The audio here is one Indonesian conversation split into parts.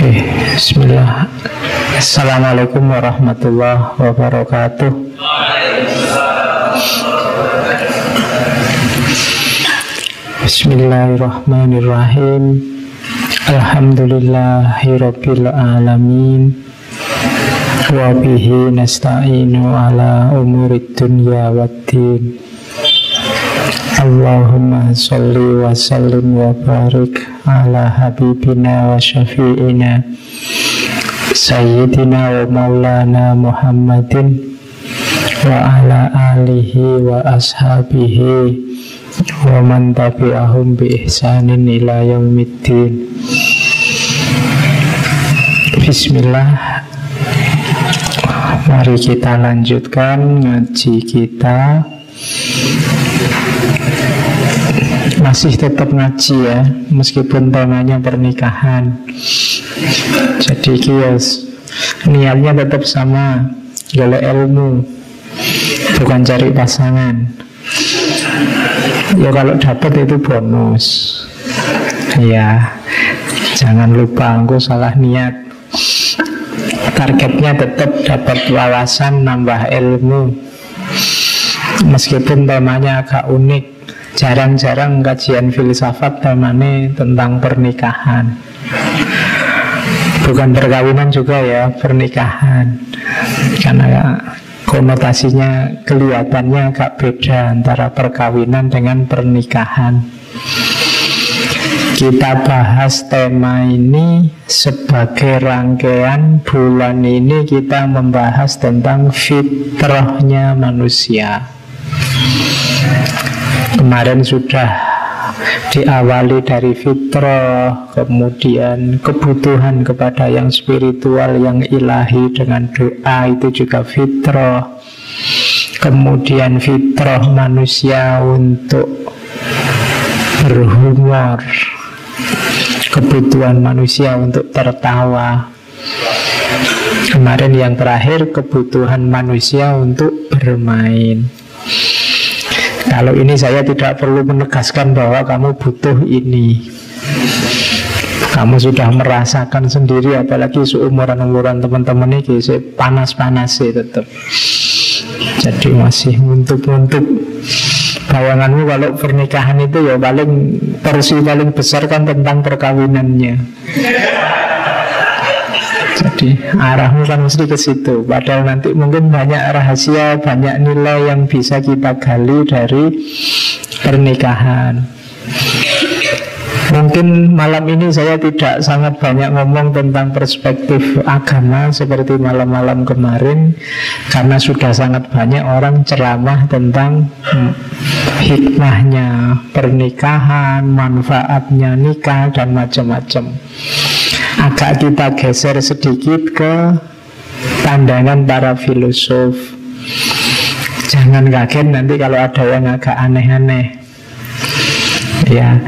Oke, Bismillah. Assalamualaikum warahmatullahi wabarakatuh. Bismillahirrahmanirrahim. Alhamdulillahirabbil alamin. Wa bihi nasta'inu ala umurid dunya waddin. Allahumma salli wa sallim wa barik ala habibina wa syafi'ina Sayyidina wa maulana Muhammadin wa ala alihi wa ashabihi wa man tabi'ahum bi ihsanin ila yaumiddin. Bismillah. Mari kita lanjutkan ngaji kita masih tetap ngaji ya meskipun temanya pernikahan. Jadi kios niatnya tetap sama golek ilmu bukan cari pasangan. Ya kalau dapat itu bonus. Ya jangan lupa aku salah niat. Targetnya tetap dapat wawasan nambah ilmu. Meskipun temanya agak unik jarang-jarang kajian filsafat temanya tentang pernikahan. Bukan perkawinan juga ya pernikahan. Karena konotasinya kelihatannya agak beda antara perkawinan dengan pernikahan. Kita bahas tema ini sebagai rangkaian bulan ini kita membahas tentang fitrahnya manusia Kemarin sudah diawali dari fitrah, kemudian kebutuhan kepada yang spiritual, yang ilahi dengan doa itu juga fitrah. Kemudian fitrah manusia untuk berhumor, kebutuhan manusia untuk tertawa. Kemarin yang terakhir kebutuhan manusia untuk bermain. Kalau ini saya tidak perlu menegaskan bahwa kamu butuh ini. Kamu sudah merasakan sendiri, apalagi seumuran-umuran teman-teman ini panas-panas sih tetap. Jadi masih untuk-untuk bayanganmu kalau pernikahan itu ya paling porsi paling besar kan tentang perkawinannya. Jadi arahmu kan mesti ke situ. Padahal nanti mungkin banyak rahasia, banyak nilai yang bisa kita gali dari pernikahan. Mungkin malam ini saya tidak sangat banyak ngomong tentang perspektif agama seperti malam-malam kemarin karena sudah sangat banyak orang ceramah tentang hikmahnya pernikahan, manfaatnya nikah dan macam-macam agak kita geser sedikit ke pandangan para filosof. Jangan kaget nanti kalau ada yang agak aneh-aneh. Ya,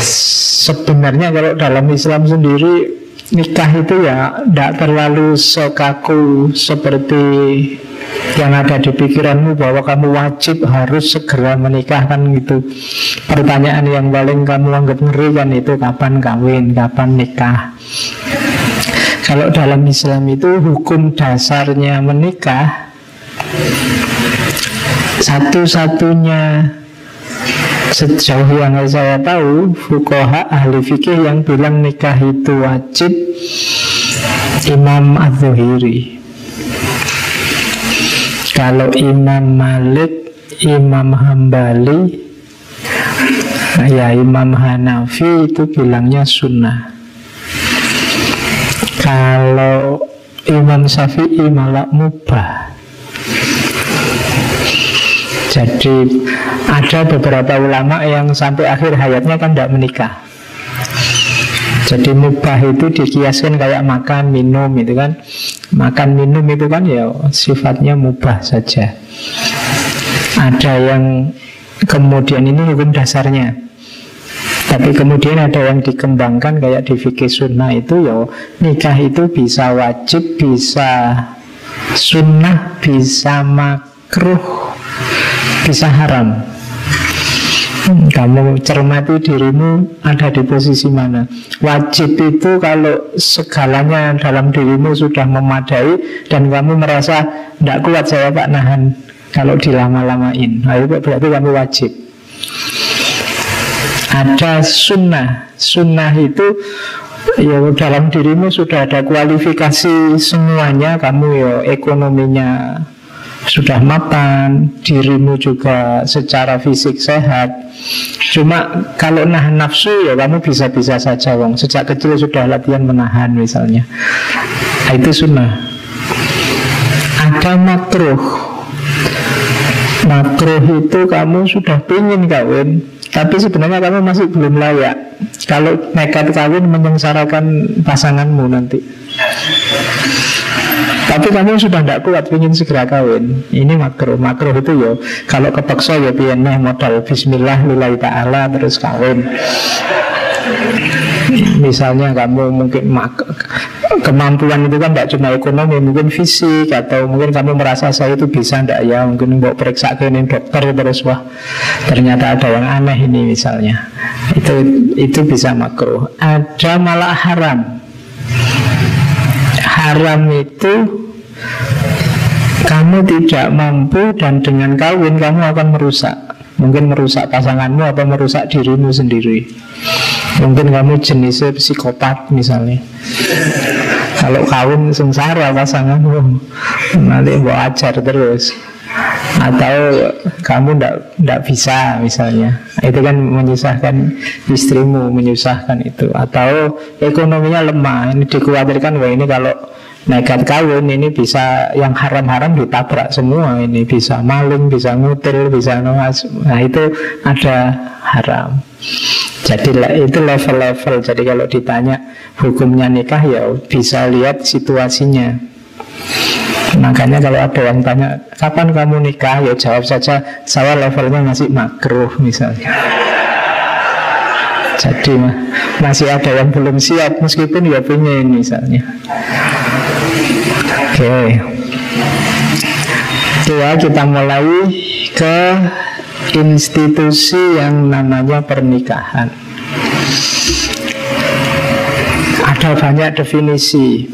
sebenarnya kalau dalam Islam sendiri nikah itu ya tidak terlalu sekaku seperti yang ada di pikiranmu bahwa kamu wajib harus segera menikahkan gitu. Pertanyaan yang paling kamu anggap ngeri kan itu kapan kawin, kapan nikah. Kalau dalam Islam itu hukum dasarnya menikah satu-satunya sejauh yang saya tahu fukoha ahli fikih yang bilang nikah itu wajib Imam Az-Zuhiri kalau Imam Malik, Imam Hambali, ya Imam Hanafi itu bilangnya sunnah. Kalau Imam Syafi'i malah mubah. Jadi ada beberapa ulama yang sampai akhir hayatnya kan tidak menikah. Jadi mubah itu dikiaskan kayak makan, minum itu kan Makan, minum itu kan ya sifatnya mubah saja. Ada yang kemudian ini hukum dasarnya. Tapi kemudian ada yang dikembangkan kayak di fikih sunnah itu ya nikah itu bisa wajib, bisa sunnah, bisa makruh, bisa haram. Kamu cermati dirimu ada di posisi mana? Wajib itu kalau segalanya dalam dirimu sudah memadai Dan kamu merasa tidak kuat saya pak nahan. Kalau dilama-lamain. Nah berarti kamu wajib. Ada sunnah. Sunnah itu Ya dalam dirimu sudah ada kualifikasi semuanya Kamu ya ekonominya sudah mapan, dirimu juga secara fisik sehat. Cuma kalau nahan nafsu ya kamu bisa-bisa saja wong. Sejak kecil sudah latihan menahan misalnya. Nah, itu sunnah. Ada makruh. Makruh itu kamu sudah pingin kawin, tapi sebenarnya kamu masih belum layak. Kalau nekat kawin menyengsarakan pasanganmu nanti. Tapi kamu sudah tidak kuat ingin segera kawin. Ini makro, makro itu ya kalau kepeksa ya piyeneh modal Bismillah lillahi ta'ala terus kawin. Misalnya kamu mungkin mak kemampuan itu kan tidak cuma ekonomi, mungkin fisik atau mungkin kamu merasa saya itu bisa tidak ya, mungkin mau periksa ke ini dokter terus wah ternyata ada yang aneh ini misalnya. Itu itu bisa makro. Ada malah haram haram itu kamu tidak mampu dan dengan kawin kamu akan merusak. Mungkin merusak pasanganmu atau merusak dirimu sendiri. Mungkin kamu jenisnya psikopat misalnya. Kalau kawin sengsara pasanganmu nanti mau ajar terus. Atau kamu tidak bisa misalnya. Itu kan menyusahkan istrimu menyusahkan itu. Atau ekonominya lemah ini dikhawatirkan wah ini kalau nekat kawin ini bisa yang haram-haram ditabrak semua. Ini bisa maling bisa ngutil bisa nuas nah itu ada haram. Jadi itu level-level. Jadi kalau ditanya hukumnya nikah ya bisa lihat situasinya. Makanya kalau ada yang tanya Kapan kamu nikah? Ya jawab saja Saya levelnya masih makruh misalnya Jadi masih ada yang belum siap Meskipun ya punya misalnya Oke okay. Dua kita mulai ke institusi yang namanya pernikahan Ada banyak definisi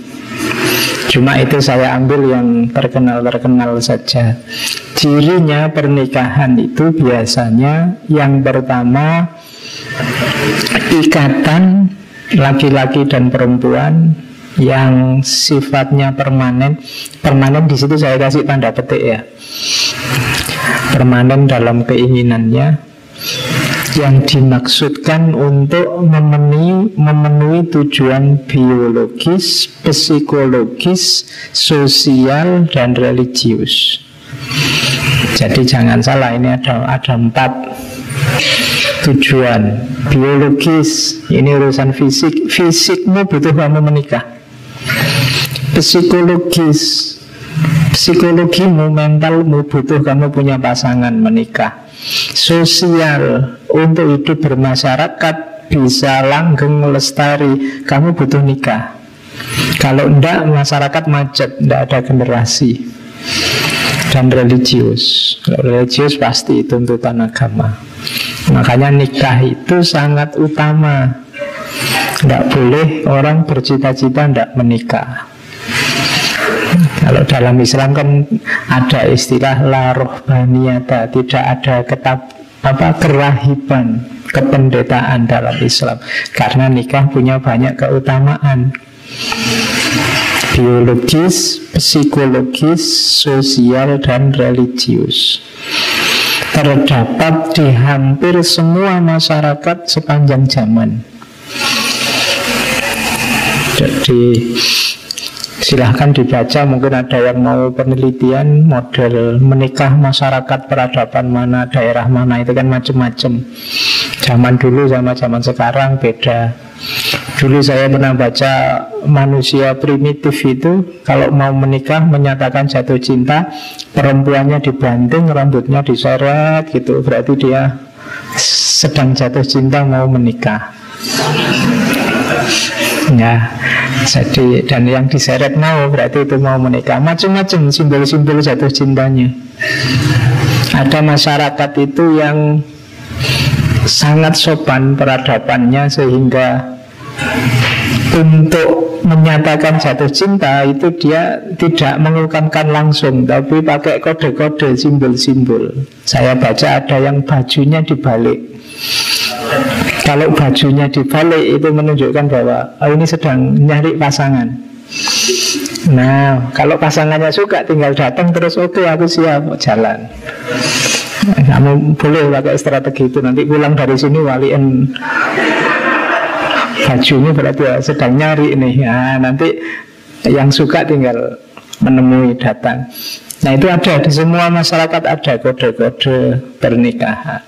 Cuma itu saya ambil yang terkenal-terkenal saja. Cirinya pernikahan itu biasanya yang pertama ikatan laki-laki dan perempuan yang sifatnya permanen. Permanen di situ saya kasih tanda petik ya. Permanen dalam keinginannya yang dimaksudkan untuk memenuhi, memenuhi tujuan biologis, psikologis, sosial, dan religius. Jadi jangan salah, ini ada ada empat tujuan biologis. Ini urusan fisik. Fisikmu butuh kamu menikah. Psikologis, psikologimu, mentalmu butuh kamu punya pasangan menikah sosial untuk hidup bermasyarakat bisa langgeng lestari kamu butuh nikah kalau enggak masyarakat macet enggak ada generasi dan religius religius pasti tuntutan agama makanya nikah itu sangat utama enggak boleh orang bercita-cita enggak menikah kalau dalam Islam kan ada istilah la rohbaniyata, tidak ada ketab apa kerahiban, kependetaan dalam Islam. Karena nikah punya banyak keutamaan. Biologis, psikologis, sosial, dan religius terdapat di hampir semua masyarakat sepanjang zaman. Jadi Silahkan dibaca, mungkin ada yang mau penelitian model menikah masyarakat peradaban mana, daerah mana, itu kan macam-macam. Zaman dulu sama zaman sekarang beda. Dulu saya pernah baca manusia primitif itu kalau mau menikah menyatakan jatuh cinta, perempuannya dibanting, rambutnya diseret gitu, berarti dia sedang jatuh cinta mau menikah. Ya, jadi dan yang diseret mau berarti itu mau menikah. Macam-macam simbol-simbol jatuh cintanya. Ada masyarakat itu yang sangat sopan peradabannya sehingga untuk menyatakan jatuh cinta itu dia tidak mengungkapkan langsung tapi pakai kode-kode simbol-simbol. Saya baca ada yang bajunya dibalik. Kalau bajunya dibalik itu menunjukkan bahwa oh ini sedang nyari pasangan. Nah, kalau pasangannya suka tinggal datang terus oke okay, aku siap jalan. Kamu boleh pakai strategi itu Nanti pulang dari sini Bajunya berarti ya sedang nyari nih. Ya, Nanti yang suka tinggal menemui datang. Nah itu ada di semua masyarakat ada kode-kode pernikahan.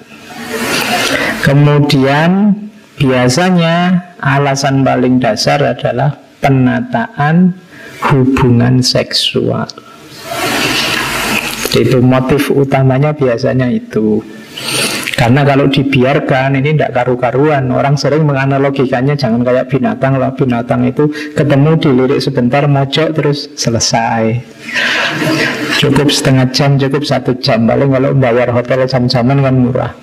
Kemudian biasanya alasan paling dasar adalah penataan hubungan seksual. Itu motif utamanya biasanya itu. Karena kalau dibiarkan ini tidak karu-karuan. Orang sering menganalogikannya jangan kayak binatang. Lah Binatang itu ketemu dilirik sebentar mojok terus selesai. Cukup setengah jam, cukup satu jam. Paling kalau bayar hotel jam-jaman kan murah.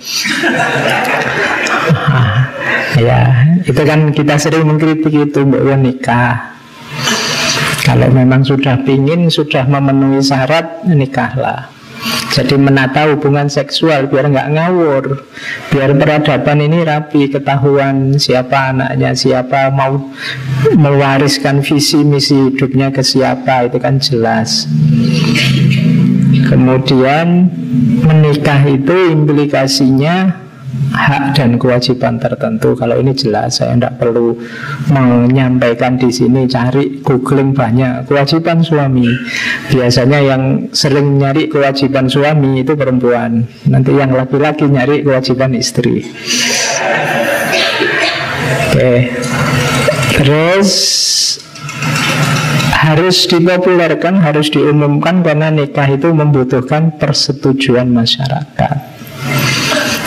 Ya, itu kan kita sering mengkritik itu Mbak nikah. Kalau memang sudah pingin, sudah memenuhi syarat, nikahlah. Jadi menata hubungan seksual biar nggak ngawur, biar peradaban ini rapi, ketahuan siapa anaknya, siapa mau mewariskan visi misi hidupnya ke siapa itu kan jelas. Kemudian menikah itu implikasinya hak dan kewajiban tertentu. Kalau ini jelas, saya tidak perlu menyampaikan di sini. Cari googling banyak kewajiban suami. Biasanya yang sering nyari kewajiban suami itu perempuan. Nanti yang laki-laki nyari kewajiban istri. Oke, terus harus dipopulerkan, harus diumumkan karena nikah itu membutuhkan persetujuan masyarakat.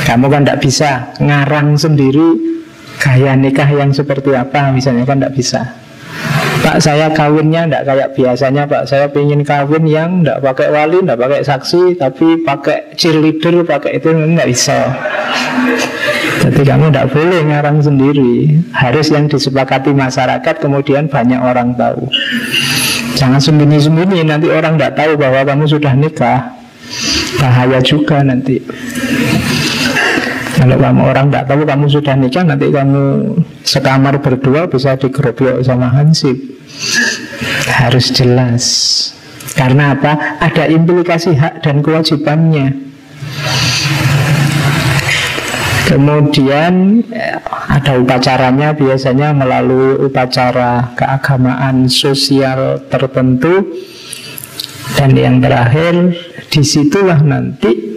Kamu kan tidak bisa ngarang sendiri gaya nikah yang seperti apa misalnya kan tidak bisa. Pak saya kawinnya tidak kayak biasanya Pak. Saya ingin kawin yang tidak pakai wali, tidak pakai saksi Tapi pakai cheerleader, pakai itu tidak bisa. Jadi kamu tidak boleh ngarang sendiri. Harus yang disepakati masyarakat Kemudian banyak orang tahu. Jangan sembunyi-sembunyi Nanti orang tidak tahu bahwa kamu sudah nikah. Bahaya juga nanti kalau kamu orang tidak tahu kamu sudah nikah Nanti kamu sekamar berdua bisa digerobyok sama Hansip. Harus jelas. Karena apa? Ada implikasi hak dan kewajibannya. Kemudian eh, ada upacaranya biasanya melalui upacara keagamaan sosial tertentu. Dan yang terakhir di situlah nanti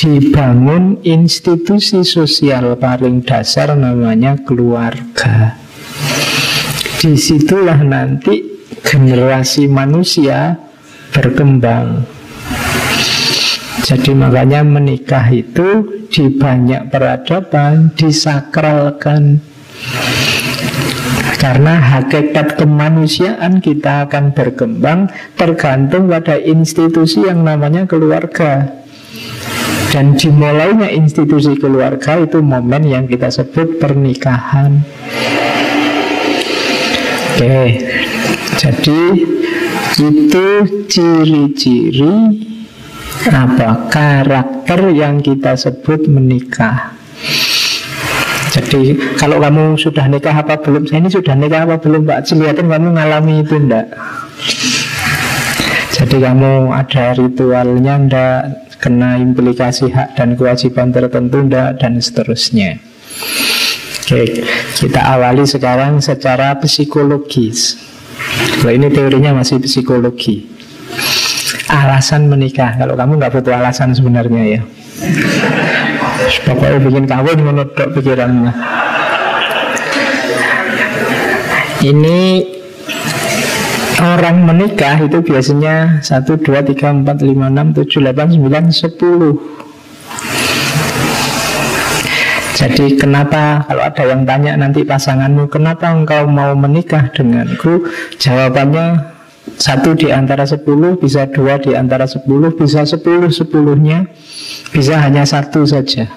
dibangun institusi sosial paling dasar namanya keluarga. Di situlah nanti generasi manusia berkembang. Jadi makanya menikah itu di banyak peradaban disakralkan karena hakikat kemanusiaan kita akan berkembang tergantung pada institusi yang namanya keluarga. Dan dimulainya institusi keluarga itu momen yang kita sebut pernikahan. Oke, jadi itu ciri-ciri apa karakter yang kita sebut menikah. Jadi kalau kamu sudah nikah apa belum? Saya ini sudah nikah apa belum Pak? Lihatin kamu ngalami itu enggak? Jadi kamu ada ritualnya enggak? Kena implikasi hak dan kewajiban tertentu enggak dan seterusnya. Oke, kita awali sekarang secara psikologis. Kalau ini teorinya masih psikologi. Alasan menikah. Kalau kamu nggak butuh alasan sebenarnya ya. Pokoknya bikin kawin menurut pikirannya. Ini Orang menikah itu biasanya 1, 2, 3, 4, 5, 6, 7, 8, 9, 10 Jadi kenapa kalau ada yang tanya nanti pasanganmu Kenapa engkau mau menikah denganku Jawabannya satu di antara sepuluh, bisa dua di antara sepuluh, bisa sepuluh sepuluhnya, bisa hanya satu saja.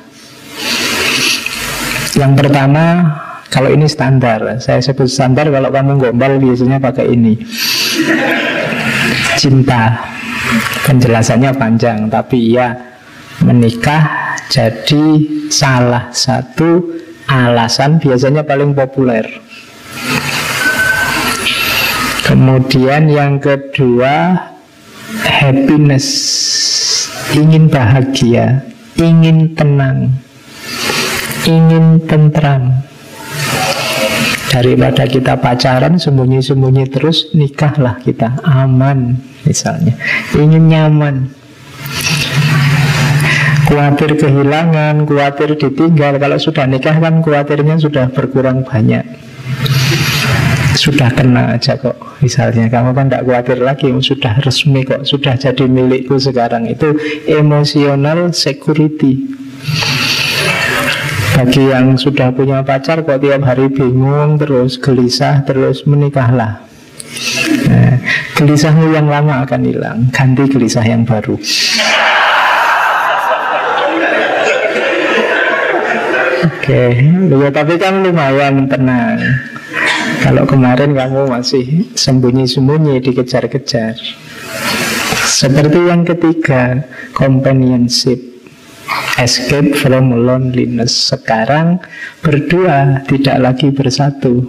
Yang pertama kalau ini standar, saya sebut standar kalau kamu gombal biasanya pakai ini. Cinta. Penjelasannya panjang, tapi ya menikah jadi salah satu alasan biasanya paling populer. Kemudian yang kedua happiness, ingin bahagia, ingin tenang, ingin tentram. Daripada kita pacaran sembunyi-sembunyi terus Nikahlah kita. Aman Misalnya. Ingin nyaman. Kuatir kehilangan Kuatir ditinggal. Kalau sudah nikah kan kuatirnya sudah berkurang banyak. Sudah kena aja kok misalnya. Kamu kan tidak khawatir lagi sudah resmi kok. Sudah jadi milikku sekarang. Itu emosional security bagi yang sudah punya pacar kok tiap hari bingung terus gelisah terus menikahlah. Nah, gelisahmu yang lama akan hilang, ganti gelisah yang baru. Oke, okay. tapi kan lumayan tenang. Kalau kemarin kamu masih sembunyi-sembunyi dikejar-kejar. Seperti yang ketiga, companionship. Escape from loneliness. Sekarang berdua Tidak lagi bersatu.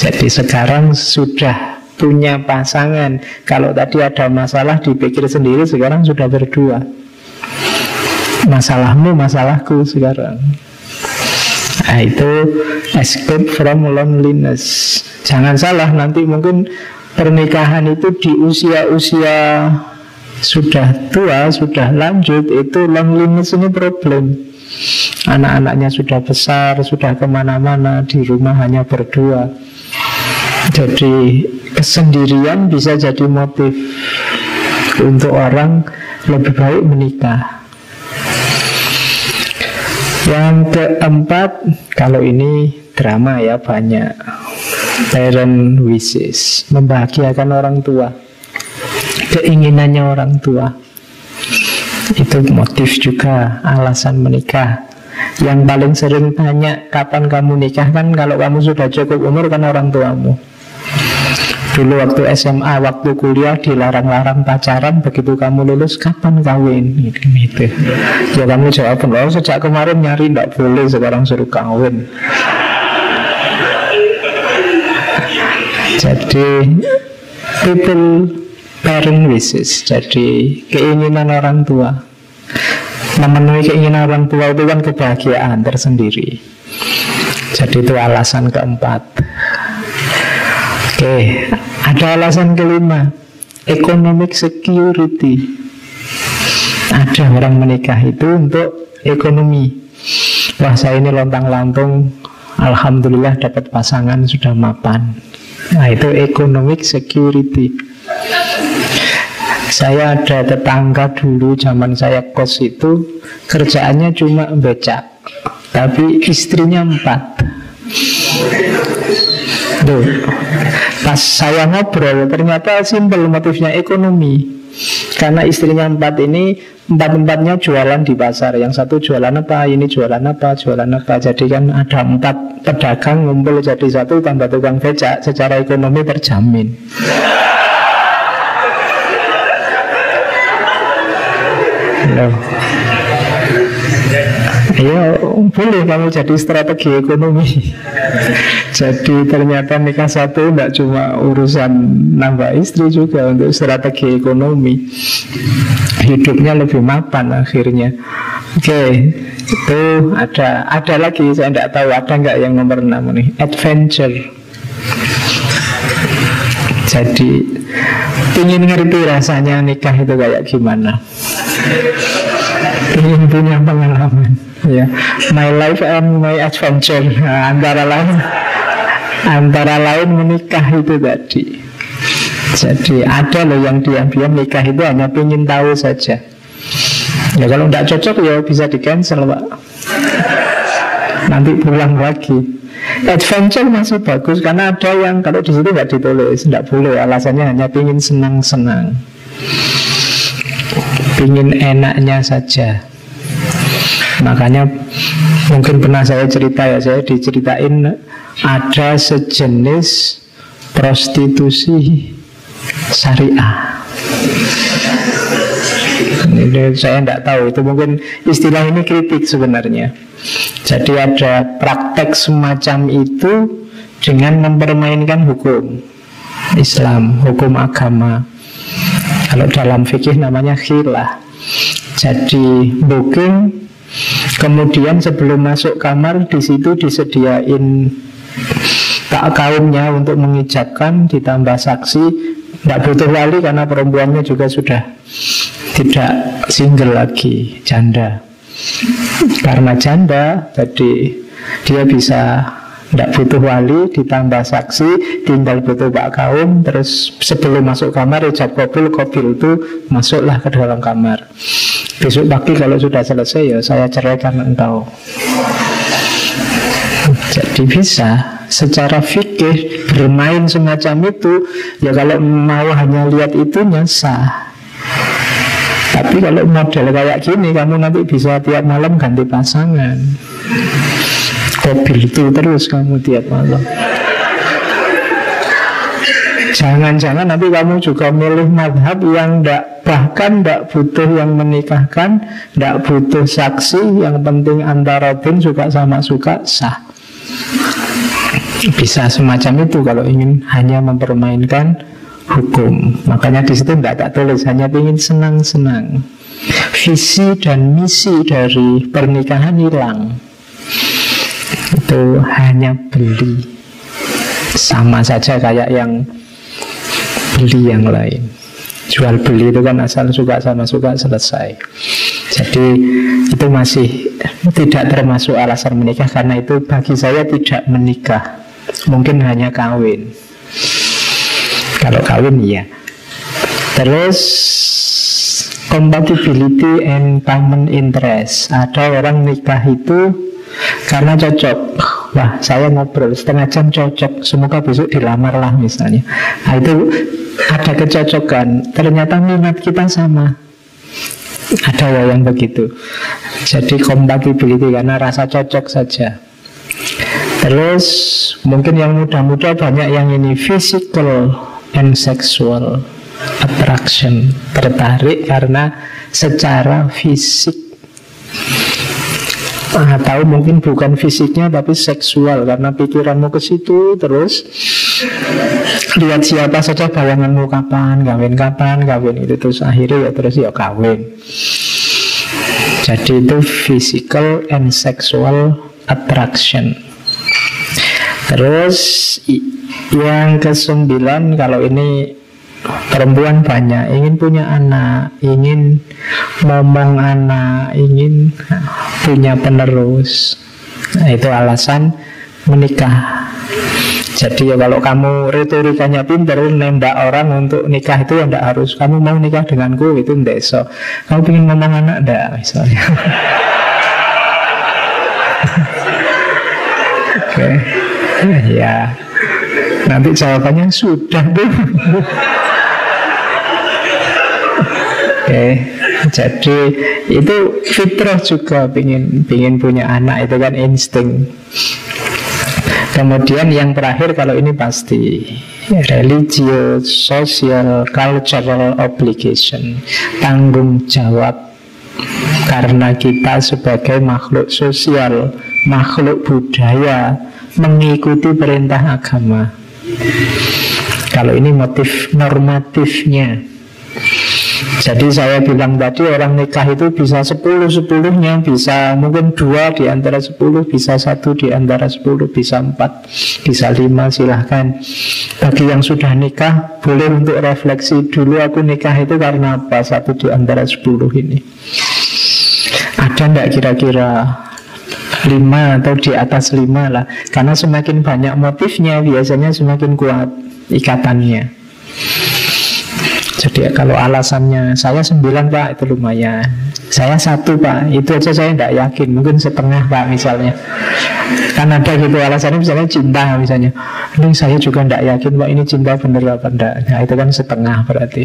Jadi sekarang sudah punya pasangan. Kalau tadi ada masalah dipikir sendiri Sekarang sudah berdua. Masalahmu, masalahku sekarang. Nah itu escape from loneliness. Jangan salah nanti mungkin pernikahan itu di usia-usia sudah tua, sudah lanjut, itu loneliness ini problem. Anak-anaknya sudah besar, sudah ke mana-mana, di rumah hanya berdua. Jadi kesendirian bisa jadi motif untuk orang lebih baik menikah. Yang keempat, kalau ini drama ya banyak. Parent wishes, membahagiakan orang tua keinginannya orang tua. Itu motif juga alasan menikah. Yang paling sering tanya kapan kamu nikah kan kalau kamu sudah cukup umur kan orang tuamu. Dulu waktu SMA, waktu kuliah dilarang-larang pacaran Begitu kamu lulus, kapan kawin? Gitu, gitu. Ya kamu jawab, oh sejak kemarin nyari tidak boleh Sekarang suruh kawin Jadi People parent wishes jadi keinginan orang tua. Memenuhi keinginan orang tua itu kan kebahagiaan tersendiri. Jadi itu alasan keempat. Oke ada alasan kelima. Economic security. Ada orang menikah itu untuk ekonomi. Wah saya ini lontang lantung. Alhamdulillah dapat pasangan sudah mapan. Nah itu economic security saya ada tetangga dulu zaman saya kos itu kerjaannya cuma becak, tapi istrinya empat. Tuh, pas saya ngobrol ternyata simpel motifnya ekonomi. Karena istrinya empat ini empat-empatnya jualan di pasar. Yang satu jualan apa, ini jualan apa, jualan apa. Jadi kan ada empat pedagang ngumpul jadi satu tambah tukang becak. Secara ekonomi terjamin. Ya boleh kamu jadi strategi ekonomi. Jadi ternyata nikah satu Tidak cuma urusan nambah istri juga Untuk strategi ekonomi. Hidupnya lebih mapan akhirnya. Oke Itu ada Ada lagi saya tidak tahu Ada nggak yang nomor enam nih Adventure. Jadi Ingin ngerti rasanya nikah itu kayak gimana ingin punya pengalaman. Ya. My life and my adventure. Nah, antara lain antara lain menikah itu tadi. Jadi ada loh yang diam-diam nikah itu hanya ingin tahu saja. Ya kalau tidak cocok ya bisa di cancel pak. Nanti pulang lagi. Adventure masih bagus karena ada yang kalau di situ nggak ditulis, nggak boleh. Alasannya hanya ingin senang-senang. Ingin enaknya saja. Makanya mungkin pernah saya cerita ya Saya diceritain ada sejenis prostitusi syariah. Ini saya tidak tahu itu mungkin istilah ini kritik sebenarnya. Jadi ada praktek semacam itu dengan mempermainkan hukum Islam, hukum agama kalau dalam fikih namanya khilah. Jadi booking kemudian sebelum masuk kamar di situ disediain tak kaumnya untuk mengijabkan ditambah saksi. Tidak butuh wali karena perempuannya juga sudah tidak single lagi janda. Karena janda jadi dia bisa tidak butuh wali ditambah saksi tinggal butuh pak kaum terus sebelum masuk kamar ijab kabul kabul itu masuklah ke dalam kamar. Besok pagi kalau sudah selesai ya saya ceraikan engkau. Jadi bisa secara fikih bermain semacam itu ya kalau mau hanya lihat itunya sah. Tapi kalau model kayak gini kamu nanti bisa tiap malam ganti pasangan Mobil itu terus kamu tiap malam Jangan-jangan nanti kamu juga milih madhab yang ndak bahkan ndak butuh yang menikahkan, ndak butuh saksi, yang penting antara bin suka sama suka sah. Bisa semacam itu kalau ingin hanya mempermainkan hukum. Makanya di situ tidak tak tulis, hanya ingin senang-senang. Visi dan misi dari pernikahan hilang. Itu hanya beli. Sama saja kayak yang beli yang lain. Jual beli itu kan asal suka sama suka selesai. Jadi itu masih tidak termasuk alasan menikah karena itu bagi saya tidak menikah. Mungkin hanya kawin. Kalau kawin iya. Terus compatibility and common interest. Ada orang nikah itu karena cocok. Wah, saya ngobrol setengah jam cocok. Semoga besok dilamar lah misalnya. Nah, itu ada kecocokan. Ternyata minat kita sama. Ada ya yang begitu. Jadi compatibility karena rasa cocok saja. Terus mungkin yang muda-muda banyak yang ini physical and sexual attraction tertarik karena secara fisik atau mungkin bukan fisiknya tapi seksual. Karena pikiranmu ke situ terus. Lihat siapa saja bayanganmu kapan kawin kapan kawin itu terus. Akhirnya ya terus ya kawin. Jadi itu physical and sexual attraction. Terus yang kesembilan kalau ini Perempuan banyak ingin punya anak, ingin ngomong anak, ingin punya penerus. Nah, itu alasan menikah. Jadi ya kalau kamu retorikanya pinter nembak orang untuk nikah itu ya enggak harus kamu mau nikah denganku itu enggak so. Kamu ingin ngomong anak enggak misalnya. Oke. Okay. ya. Nanti jawabannya sudah tuh. okay. jadi itu fitrah juga pingin pingin punya anak itu kan insting. Kemudian yang terakhir kalau ini pasti religious social cultural obligation tanggung jawab. Karena kita sebagai makhluk sosial makhluk budaya mengikuti perintah agama. Kalau ini motif normatifnya jadi saya bilang tadi orang nikah itu bisa sepuluh sepuluhnya Bisa mungkin dua di antara sepuluh Bisa satu di antara sepuluh Bisa empat, bisa lima silahkan. Bagi yang sudah nikah Boleh untuk refleksi dulu aku nikah itu karena apa Satu di antara sepuluh ini. Ada enggak kira-kira lima atau di atas lima lah? Karena semakin banyak motifnya Biasanya semakin kuat ikatannya jadi kalau alasannya saya sembilan pak itu lumayan Saya satu pak itu aja saya tidak yakin Mungkin setengah pak misalnya Kan ada gitu alasannya misalnya cinta misalnya Ini saya juga tidak yakin pak ini cinta bener apa enggak Nah itu kan setengah berarti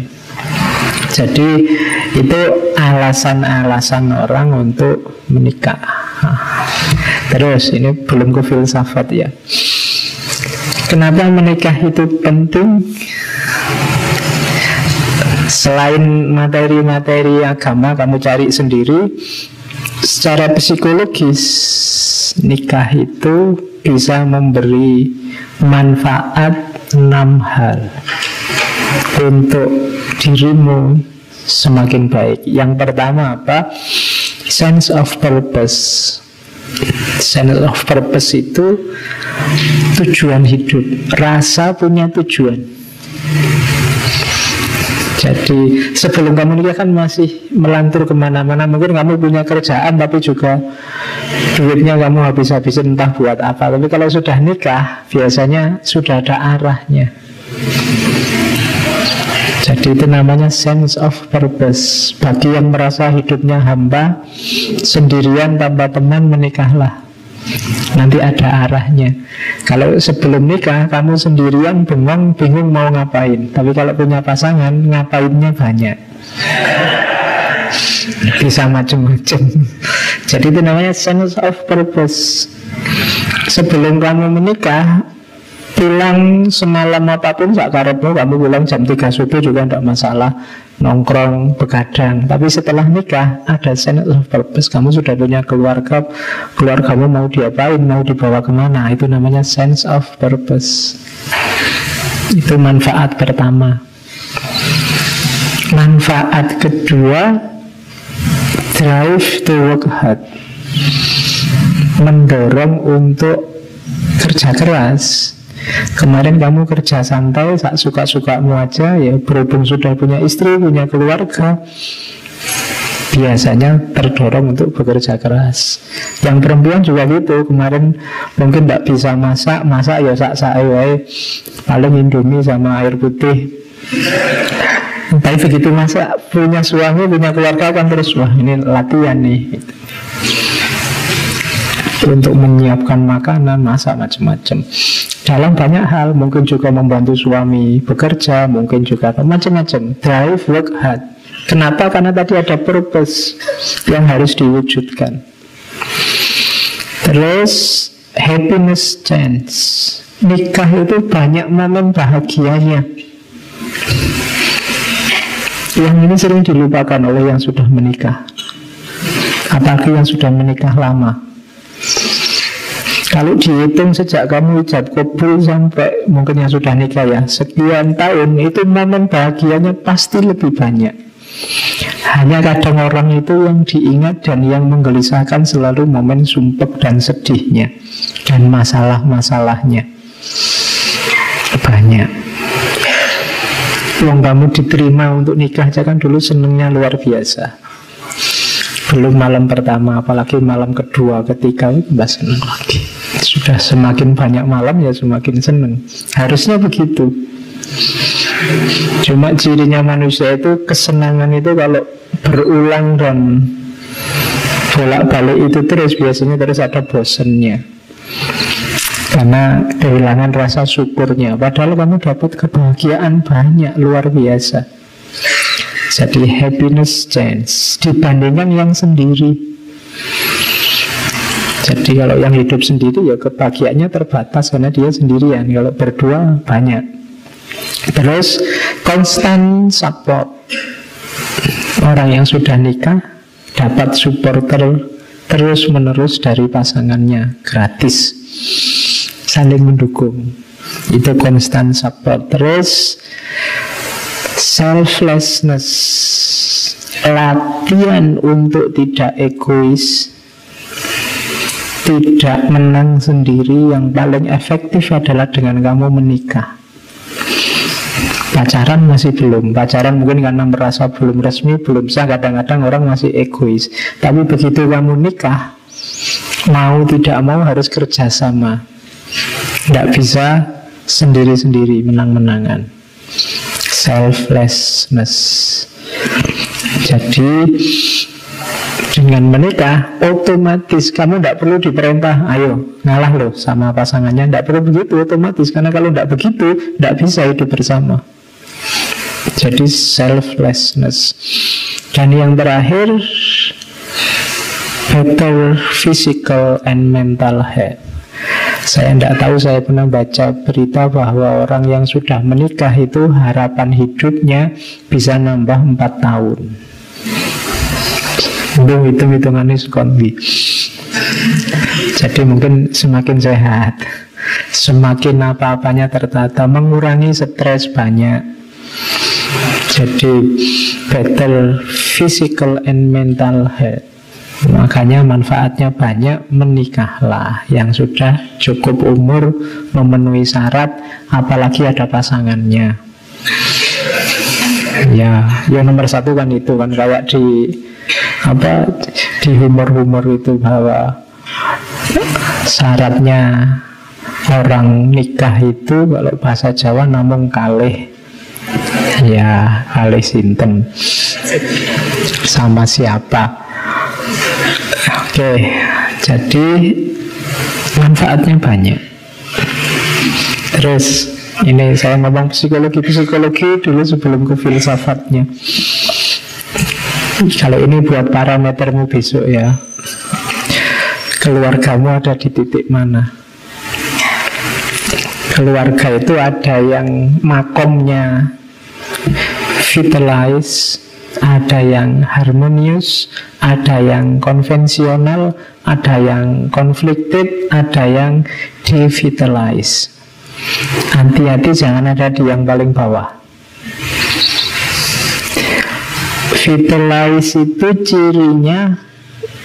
Jadi itu alasan-alasan orang untuk menikah. Terus ini belum ke filsafat ya. Kenapa menikah itu penting? Selain materi-materi agama kamu cari sendiri, secara psikologis nikah itu bisa memberi manfaat enam hal untuk dirimu semakin baik. Yang pertama apa? Sense of purpose. Sense of purpose itu tujuan hidup, rasa punya tujuan. Jadi sebelum kamu nikah kan masih melantur ke mana-mana. Mungkin kamu punya kerjaan tapi juga duitnya kamu habis-habisin entah buat apa. Tapi kalau sudah nikah biasanya sudah ada arahnya. Jadi itu namanya sense of purpose. Bagi yang merasa hidupnya hamba Sendirian tanpa teman menikahlah Nanti ada arahnya. Kalau sebelum nikah kamu sendirian bengong bingung mau ngapain. Tapi kalau punya pasangan ngapainnya banyak. Bisa macam-macam Jadi itu namanya sense of purpose. Sebelum kamu menikah pulang semalam apa pun sak karepmu kamu pulang jam 3 subuh juga tidak masalah nongkrong begadang. Tapi setelah nikah ada sense of purpose. Kamu sudah punya keluarga keluargamu mau diapain mau dibawa ke mana? Itu namanya sense of purpose. Itu manfaat pertama. Manfaat kedua drive to work hard. Mendorong untuk kerja keras Kemarin kamu kerja santai, sak suka-sukamu aja ya berhubung sudah punya istri, punya keluarga biasanya terdorong untuk bekerja keras. Yang perempuan juga gitu. Kemarin mungkin tidak bisa masak, masak ya sak sak paling indomie sama air putih. Tapi begitu masak punya suami, punya keluarga kan terus wah ini latihan nih untuk menyiapkan makanan, masak macam-macam. Dalam banyak hal, mungkin juga membantu suami bekerja, mungkin juga macam-macam. Drive, work hard. Kenapa? Karena tadi ada purpose yang harus diwujudkan. Terus happiness chance. Nikah itu banyak momen bahagianya. Yang ini sering dilupakan oleh yang sudah menikah. Apalagi yang sudah menikah lama. Kalau dihitung sejak kamu ucap kabul sampai mungkin yang sudah nikah ya. Sekian tahun itu momen bahagianya pasti lebih banyak. Hanya kadang orang itu yang diingat dan yang menggelisahkan selalu momen sumpek dan sedihnya Dan masalah-masalahnya. Banyak. Uang kamu diterima untuk nikah aja kan dulu senengnya luar biasa. Belum malam pertama apalagi malam kedua ketiga itu mbak seneng lagi sudah semakin banyak malam ya semakin seneng. Harusnya begitu. Cuma cirinya manusia itu kesenangan itu kalau berulang dan bolak-balik itu terus biasanya terus ada bosennya. Karena kehilangan rasa syukurnya. Padahal kamu dapat kebahagiaan banyak luar biasa. Jadi happiness chance dibandingkan yang sendiri. Jadi kalau yang hidup sendiri ya kebahagiaannya terbatas karena dia sendirian. Kalau berdua banyak. Terus constant support. Orang yang sudah nikah dapat supporter terus menerus dari pasangannya gratis. Saling mendukung. Itu constant support. Terus Selflessness Latihan untuk tidak egois Tidak menang sendiri Yang paling efektif adalah dengan kamu menikah. Pacaran masih belum. Pacaran mungkin karena merasa belum resmi Belum sah. Kadang-kadang orang masih egois. Tapi begitu kamu nikah Mau tidak mau harus kerjasama Tidak bisa sendiri-sendiri menang-menangan. Selflessness. Jadi dengan menikah otomatis kamu tidak perlu diperintah. Ayo ngalah loh sama pasangannya. Tidak perlu begitu otomatis. Karena kalau tidak begitu tidak bisa hidup bersama. Jadi selflessness. Dan yang terakhir Better physical and mental health. Saya tidak tahu, saya pernah baca berita bahwa orang yang sudah menikah itu harapan hidupnya bisa nambah 4 tahun. Belum hitung-hitungannya sekondi. Jadi mungkin semakin sehat, semakin apa-apanya tertata, mengurangi stres banyak. Jadi better physical and mental health. Makanya manfaatnya banyak menikahlah yang sudah cukup umur memenuhi syarat apalagi ada pasangannya. Ya, yang nomor satu kan itu kan kayak di apa di humor-humor itu bahwa syaratnya orang nikah itu kalau bahasa Jawa namun kalih ya kalih sinten sama siapa Oke, jadi manfaatnya banyak. Terus ini saya ngomong psikologi psikologi dulu sebelum ke filsafatnya. Kalau ini buat parametermu besok ya. Keluargamu ada di titik mana? Keluarga itu ada yang makomnya vitalize, ada yang harmonius, ada yang konvensional, ada yang conflicted, ada yang devitalize. Hati-hati jangan ada di yang paling bawah. Vitalize itu cirinya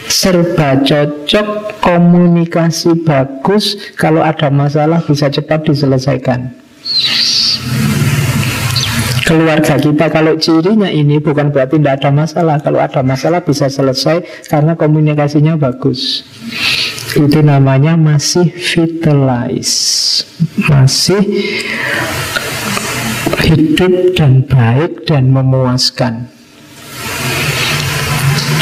serba cocok, komunikasi bagus, kalau ada masalah bisa cepat diselesaikan. Keluarga kita kalau cirinya ini bukan berarti tidak ada masalah. Kalau ada masalah bisa selesai karena komunikasinya bagus. Itu namanya masih vitalize. Masih hidup dan baik dan memuaskan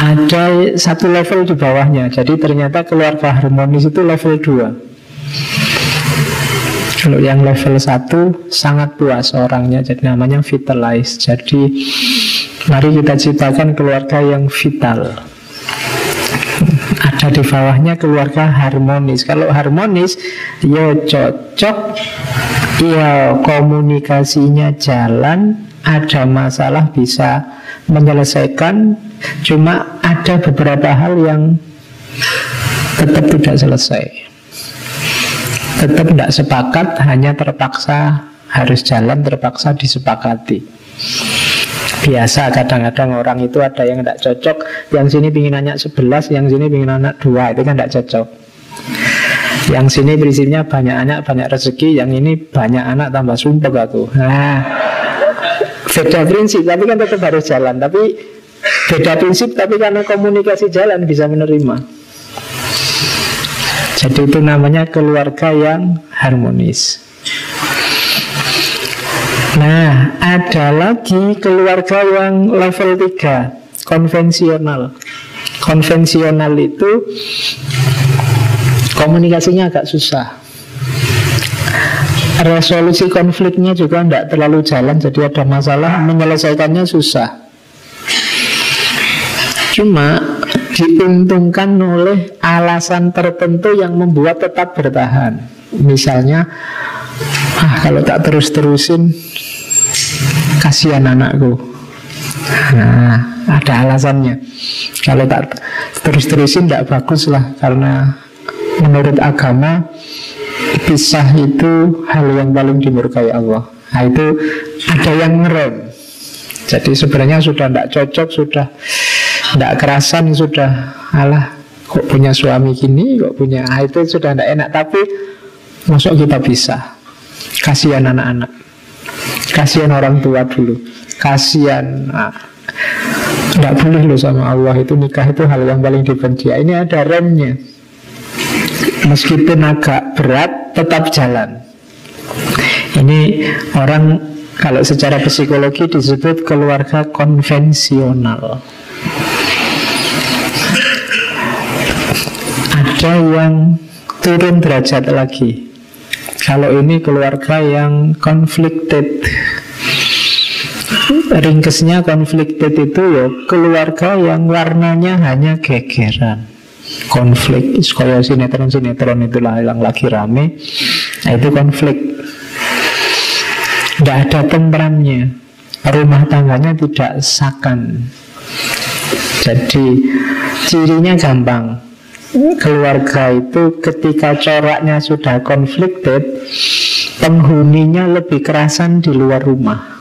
ada satu level di bawahnya jadi ternyata keluarga harmonis itu level 2 kalau yang level 1 sangat puas orangnya jadi namanya vitalize. Jadi mari kita ciptakan keluarga yang vital. Ada di bawahnya keluarga harmonis. Kalau harmonis ya cocok, ya komunikasinya jalan, ada masalah bisa menyelesaikan. Cuma ada beberapa hal yang tetap tidak selesai. Tetap tidak sepakat hanya terpaksa harus jalan terpaksa disepakati. Biasa kadang-kadang orang itu ada yang tidak cocok yang sini ingin anak sebelas yang sini ingin anak dua itu kan tidak cocok. Yang sini prinsipnya banyak anak banyak rezeki yang ini banyak anak tambah sumpah aku. Nah beda prinsip tapi kan tetap harus jalan. Tapi beda prinsip tapi karena komunikasi jalan bisa menerima jadi itu namanya keluarga yang harmonis. Nah, ada lagi keluarga yang level 3, konvensional. Konvensional itu komunikasinya agak susah. Resolusi konfliknya juga tidak terlalu jalan, jadi ada masalah menyelesaikannya susah. Cuma diuntungkan oleh alasan tertentu yang membuat tetap bertahan. Misalnya, ah kalau tak terus-terusin, kasihan anakku. Nah, ada alasannya. Kalau tak terus-terusin tidak bagus lah, karena menurut agama pisah itu hal yang paling dimurkai Allah. Nah itu ada yang ngerem. Jadi sebenarnya sudah tidak cocok, sudah tidak kerasan sudah. Allah kok punya suami gini kok punya itu sudah tidak enak. Tapi masuk kita bisa kasihan anak-anak. Kasihan orang tua dulu. Kasihan ah, tidak boleh loh sama Allah itu. Nikah itu hal yang paling dibenci. Ini ada remnya. Meskipun agak berat tetap jalan. Ini orang kalau secara psikologi disebut keluarga konvensional ada yang turun derajat lagi. Kalau ini keluarga yang conflicted. ringkesnya conflicted itu ya keluarga yang warnanya hanya gegeran. Konflik kaya sinetron-sinetron itulah yang lagi rame nah itu konflik. Tidak ada tentramnya rumah tangganya tidak sakan. Jadi cirinya gampang keluarga itu ketika coraknya sudah conflicted penghuninya lebih kerasan di luar rumah.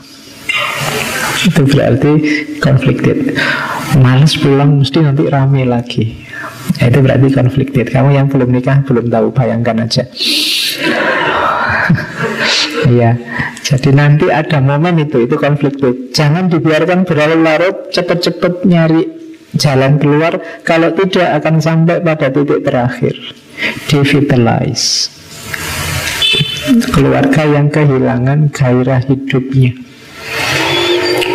Itu berarti conflicted males pulang mesti nanti rame lagi. Itu berarti conflicted kamu yang belum nikah belum tahu bayangkan aja. Iya, jadi nanti ada momen itu, itu conflicted. Jangan dibiarkan berlarut-larut, cepet-cepet nyari jalan keluar. Kalau tidak akan sampai pada titik terakhir, devitalize. Keluarga yang kehilangan gairah hidupnya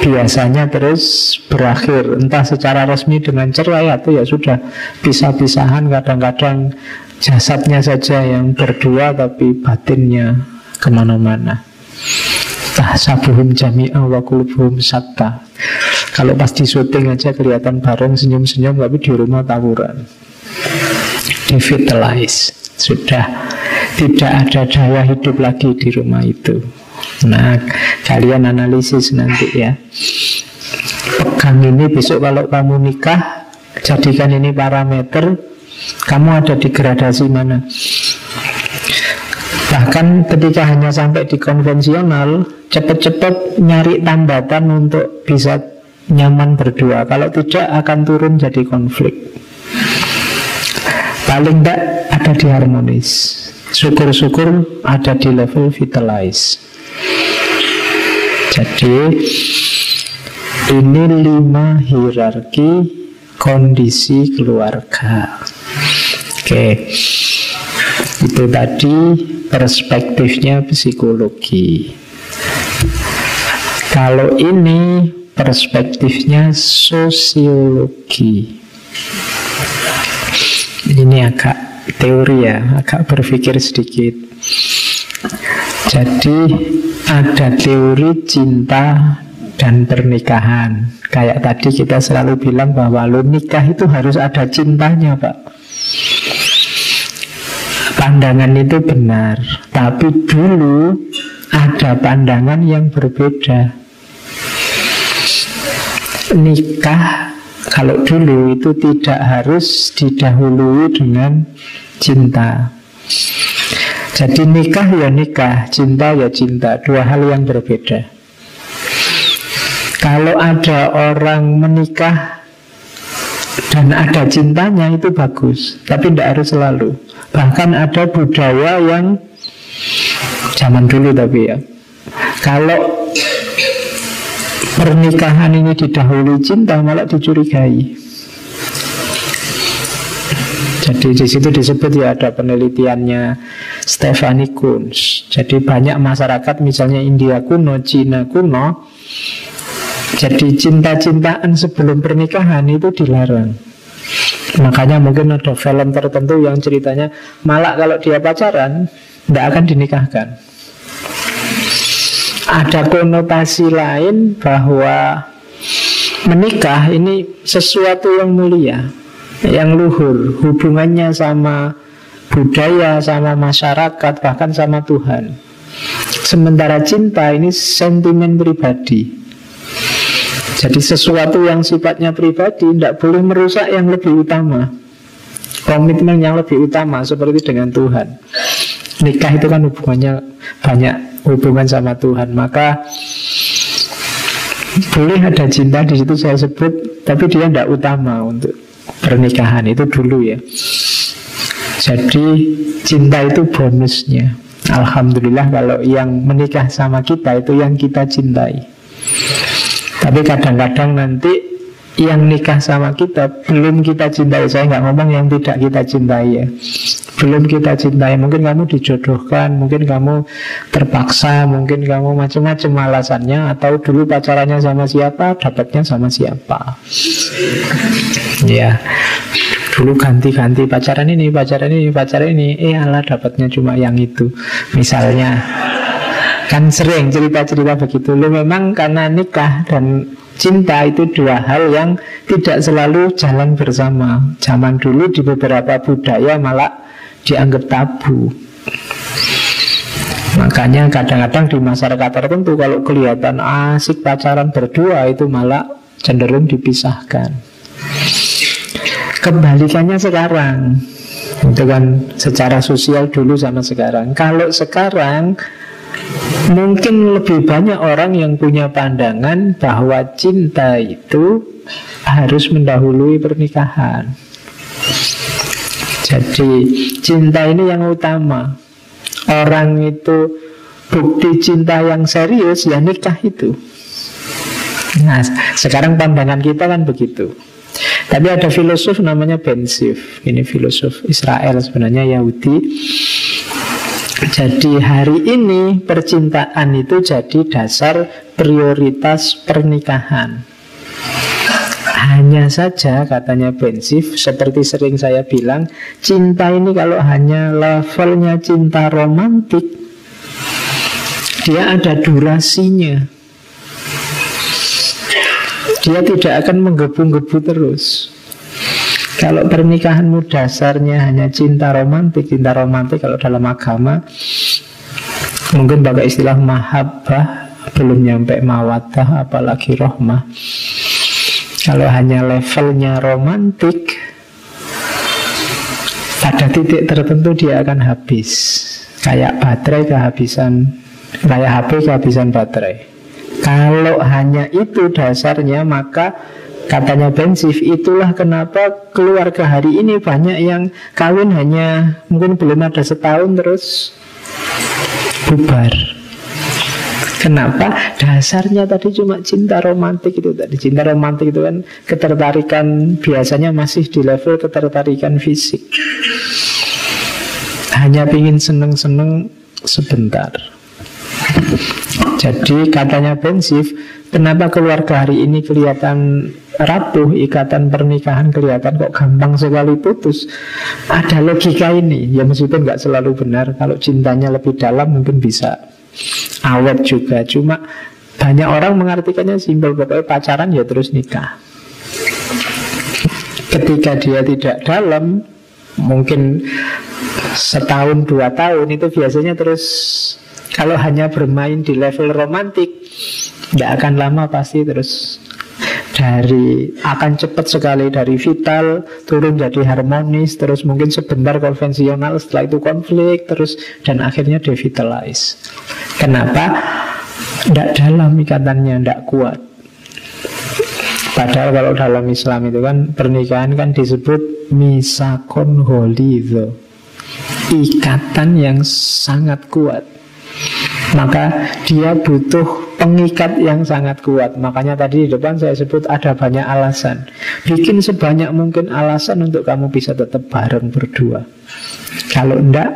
biasanya terus berakhir entah secara resmi dengan cerai atau ya sudah pisah-pisahan kadang-kadang jasadnya saja yang berdua tapi batinnya ke mana-mana tahsabuhum jami'a wa kulubuhum satta kalau pas di syuting aja kelihatan bareng senyum-senyum tapi di rumah tawuran. Devitalize. Sudah. Tidak ada daya hidup lagi di rumah itu. Nah, kalian analisis nanti ya. Pegang ini besok kalau kamu nikah, jadikan ini parameter, kamu ada di gradasi mana. Bahkan ketika hanya sampai di konvensional, cepat-cepat nyari tambatan untuk bisa nyaman berdua. Kalau tidak akan turun jadi konflik. Paling tidak ada di harmonis. Syukur-syukur ada di level vitalize. Jadi ini lima hierarki kondisi keluarga. Oke, itu tadi perspektifnya psikologi. Kalau ini perspektifnya sosiologi. Ini agak teori ya, agak berpikir sedikit. Jadi ada teori cinta dan pernikahan. Kayak tadi kita selalu bilang bahwa lo nikah itu harus ada cintanya, Pak. Pandangan itu benar, tapi dulu ada pandangan yang berbeda. Nikah kalau dulu itu tidak harus didahului dengan cinta. Jadi nikah ya nikah, cinta ya cinta, dua hal yang berbeda. Kalau ada orang menikah dan ada cintanya itu bagus, tapi tidak harus selalu. Bahkan ada budaya yang zaman dulu tapi ya. Kalau pernikahan ini didahului cinta malah dicurigai. Jadi di situ disebut ya ada penelitiannya Stephanie Kunz. Jadi banyak masyarakat misalnya India kuno, Cina kuno, jadi cinta-cintaan sebelum pernikahan itu dilarang. Makanya mungkin ada film tertentu yang ceritanya malah kalau dia pacaran tidak akan dinikahkan. Ada konotasi lain bahwa menikah ini sesuatu yang mulia yang luhur, hubungannya sama budaya, sama masyarakat, bahkan sama Tuhan. Sementara cinta ini sentimen pribadi. Jadi sesuatu yang sifatnya pribadi tidak boleh merusak yang lebih utama. Komitmen yang lebih utama seperti dengan Tuhan. Nikah itu kan hubungannya banyak hubungan sama Tuhan. Maka boleh ada cinta di situ saya sebut, tapi dia tidak utama untuk pernikahan itu dulu ya. Jadi cinta itu bonusnya. Alhamdulillah kalau yang menikah sama kita itu yang kita cintai. Tapi kadang-kadang nanti yang nikah sama kita belum kita cintai. Saya nggak ngomong yang tidak kita cintai ya belum kita cintai. Mungkin kamu dijodohkan mungkin kamu terpaksa mungkin kamu macam-macam alasannya atau dulu pacarannya sama siapa dapatnya sama siapa. Ya dulu ganti-ganti pacaran ini pacaran ini pacaran ini. Eh Allah dapatnya cuma yang itu. Misalnya. Kan sering cerita-cerita begitu. Lu memang karena nikah dan cinta itu dua hal yang tidak selalu jalan bersama. Zaman dulu di beberapa budaya malah dianggap tabu Makanya kadang-kadang di masyarakat tertentu kalau kelihatan asik pacaran berdua itu malah cenderung dipisahkan. Kebalikannya sekarang itu kan secara sosial dulu sama sekarang. Kalau sekarang mungkin lebih banyak orang yang punya pandangan bahwa cinta itu harus mendahului pernikahan. Jadi cinta ini yang utama orang itu bukti cinta yang serius ya nikah itu. Nah, sekarang pandangan kita kan begitu. Tapi ada filosof namanya Ben Sif. Ini filosof Israel sebenarnya Yahudi. Jadi hari ini percintaan itu jadi dasar prioritas pernikahan. Hanya saja katanya Bensif Seperti sering saya bilang Cinta ini kalau hanya levelnya cinta romantik Dia ada durasinya. Dia tidak akan menggebu-gebu terus. Kalau pernikahanmu dasarnya hanya cinta romantik Cinta romantik kalau dalam agama Mungkin pakai istilah mahabbah Belum nyampe mawadah apalagi rohmah kalau hanya levelnya romantik Pada titik tertentu dia akan habis. Kayak baterai kehabisan Kayak HP kehabisan baterai. Kalau hanya itu dasarnya Maka katanya Bensif Itulah kenapa keluarga hari ini Banyak yang kawin hanya Mungkin belum ada setahun terus Bubar Kenapa? Dasarnya tadi cuma cinta romantik itu tadi. Cinta romantik itu kan ketertarikan biasanya masih di level ketertarikan fisik. Hanya ingin seneng-seneng sebentar. Jadi katanya Bensif, kenapa keluarga hari ini kelihatan rapuh, ikatan pernikahan kelihatan kok gampang sekali putus. Ada logika ini, ya meskipun nggak selalu benar. Kalau cintanya lebih dalam mungkin bisa awet juga. Cuma banyak orang mengartikannya simpel pokoknya pacaran ya terus nikah. Ketika dia tidak dalam mungkin setahun dua tahun itu biasanya terus kalau hanya bermain di level romantik tidak akan lama pasti terus dari akan cepat sekali dari vital turun jadi harmonis terus mungkin sebentar konvensional setelah itu konflik terus dan akhirnya devitalize. Kenapa? Tidak dalam ikatannya tidak kuat. Padahal kalau dalam Islam itu kan pernikahan kan disebut misakon holy itu ikatan yang sangat kuat maka dia butuh pengikat yang sangat kuat. Makanya tadi di depan saya sebut ada banyak alasan. Bikin sebanyak mungkin alasan untuk kamu bisa tetap bareng berdua. Kalau enggak,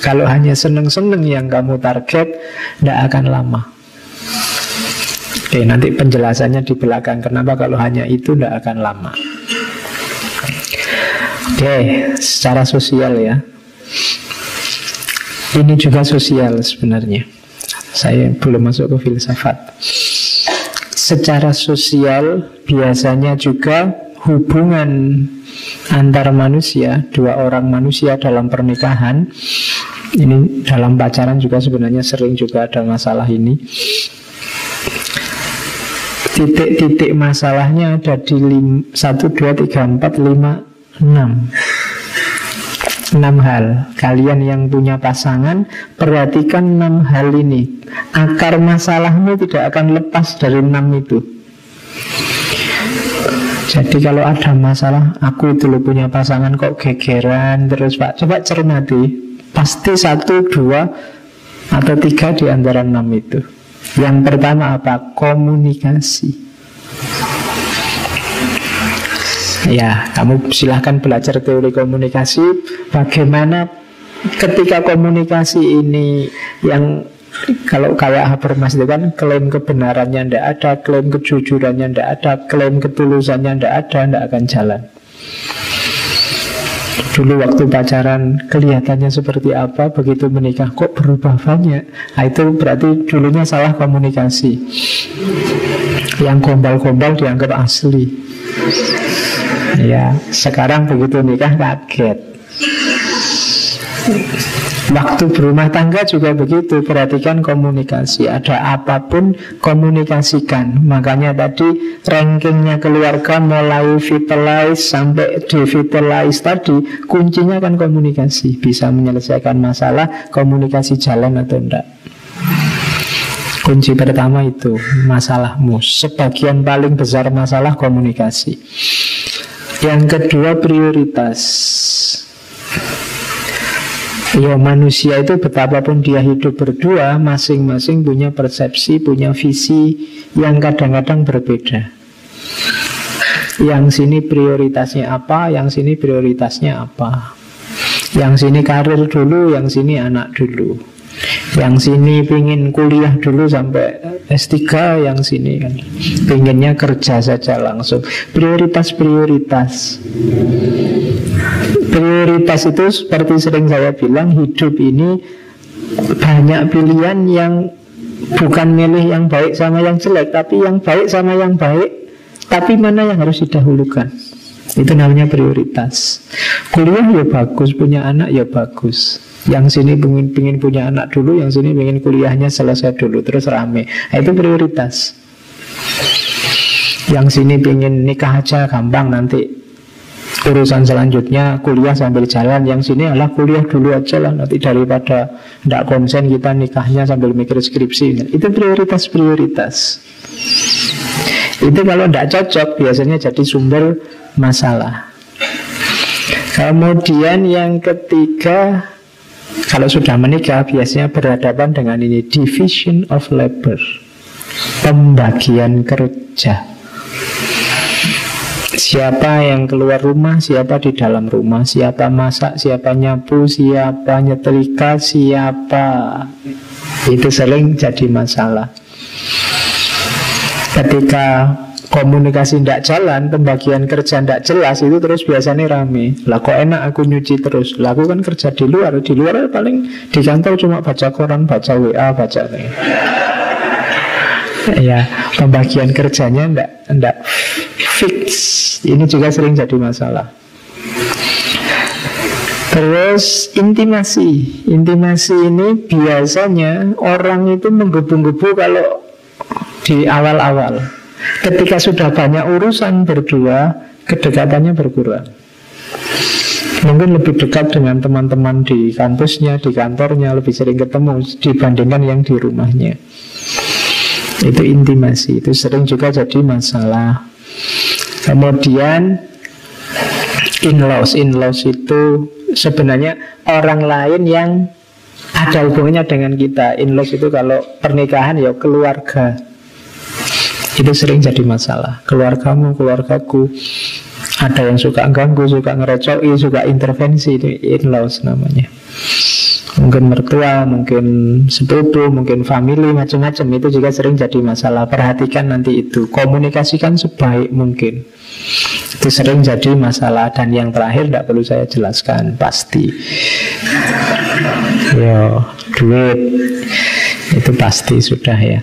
kalau hanya seneng-seneng yang kamu target, enggak akan lama. Oke, nanti penjelasannya di belakang. Kenapa kalau hanya itu enggak akan lama. Oke, secara sosial ya. Ini juga sosial sebenarnya. Saya belum masuk ke filsafat. Secara sosial biasanya juga hubungan antar manusia, dua orang manusia dalam pernikahan ini dalam pacaran juga sebenarnya sering juga ada masalah ini. Titik-titik masalahnya ada di 1, 2, 3, 4, 5, 6 enam hal. Kalian yang punya pasangan, perhatikan enam hal ini. Akar masalahmu tidak akan lepas dari enam itu. Jadi kalau ada masalah, aku lo punya pasangan kok gegeran terus pak, coba cermati. Pasti satu, dua, atau tiga di antara enam itu. Yang pertama apa? Komunikasi. Ya, kamu silahkan belajar teori komunikasi Bagaimana ketika komunikasi ini yang kalau kayak Habermas itu kan klaim kebenarannya tidak ada, klaim kejujurannya tidak ada, klaim ketulusannya tidak ada, tidak akan jalan. Dulu waktu pacaran kelihatannya seperti apa, begitu menikah kok berubah banyak. Nah, itu berarti dulunya salah komunikasi. Yang gombal-gombal dianggap asli. Ya, sekarang begitu nikah kaget. Waktu berumah tangga juga begitu Perhatikan komunikasi Ada apa pun komunikasikan Makanya tadi rankingnya keluarga Mulai vitalize sampai devitalize tadi Kuncinya kan komunikasi Bisa menyelesaikan masalah Komunikasi jalan atau enggak Kunci pertama itu masalahmu. Sebagian paling besar masalah komunikasi. Yang kedua prioritas. Ya manusia itu betapapun dia hidup berdua Masing-masing punya persepsi, punya visi Yang kadang-kadang berbeda. Yang sini prioritasnya apa Yang sini prioritasnya apa. Yang sini karir dulu Yang sini anak dulu. Yang sini pingin kuliah dulu sampai S3 Yang sini kan. Pinginnya kerja saja langsung. Prioritas-prioritas. Prioritas itu seperti sering saya bilang Hidup ini banyak pilihan yang bukan milih yang baik sama yang jelek Tapi yang baik sama yang baik Tapi mana yang harus didahulukan? Itu namanya prioritas. Kuliah ya bagus, punya anak ya bagus yang sini pengen, pengen punya anak dulu, yang sini pengen kuliahnya selesai dulu, terus rame. Nah, itu prioritas. Yang sini pengen nikah aja gampang nanti. Urusan selanjutnya kuliah sambil jalan. Yang sini adalah kuliah dulu aja lah nanti daripada tidak konsen kita nikahnya sambil mikir skripsi. Itu prioritas prioritas itu kalau tidak cocok biasanya jadi sumber masalah. Kemudian yang ketiga kalau sudah menikah biasanya berhadapan dengan ini division of labor. Pembagian kerja. Siapa yang keluar rumah, siapa di dalam rumah, siapa masak, siapa nyapu, siapa nyetrika, siapa. Itu sering jadi masalah. Ketika komunikasi tidak jalan, pembagian kerja tidak jelas, itu terus biasanya rame. Lah kok enak aku nyuci terus? Lah aku kan kerja di luar, di luar paling di kantor cuma baca koran, baca WA, baca ya pembagian kerjanya ndak ndak fix. Ini juga sering jadi masalah. Terus intimasi. Intimasi ini biasanya orang itu menggebu-gebu kalau di awal-awal Ketika sudah banyak urusan berdua Kedekatannya berkurang Mungkin lebih dekat dengan teman-teman di kampusnya, di kantornya Lebih sering ketemu dibandingkan yang di rumahnya itu intimasi, itu sering juga jadi masalah. Kemudian in-laws, in-laws itu sebenarnya orang lain yang ada hubungannya dengan kita. In-laws itu kalau pernikahan ya keluarga. Itu sering jadi masalah. Keluargamu, keluargaku. Ada yang suka ganggu, suka ngerecoki, suka intervensi itu in-laws namanya. Mungkin mertua, mungkin sepupu, mungkin family, macam-macam. Itu juga sering jadi masalah. Perhatikan nanti itu. Komunikasikan sebaik mungkin. Itu sering jadi masalah. Dan yang terakhir tidak perlu saya jelaskan Pasti. Yo, duit. Itu pasti sudah ya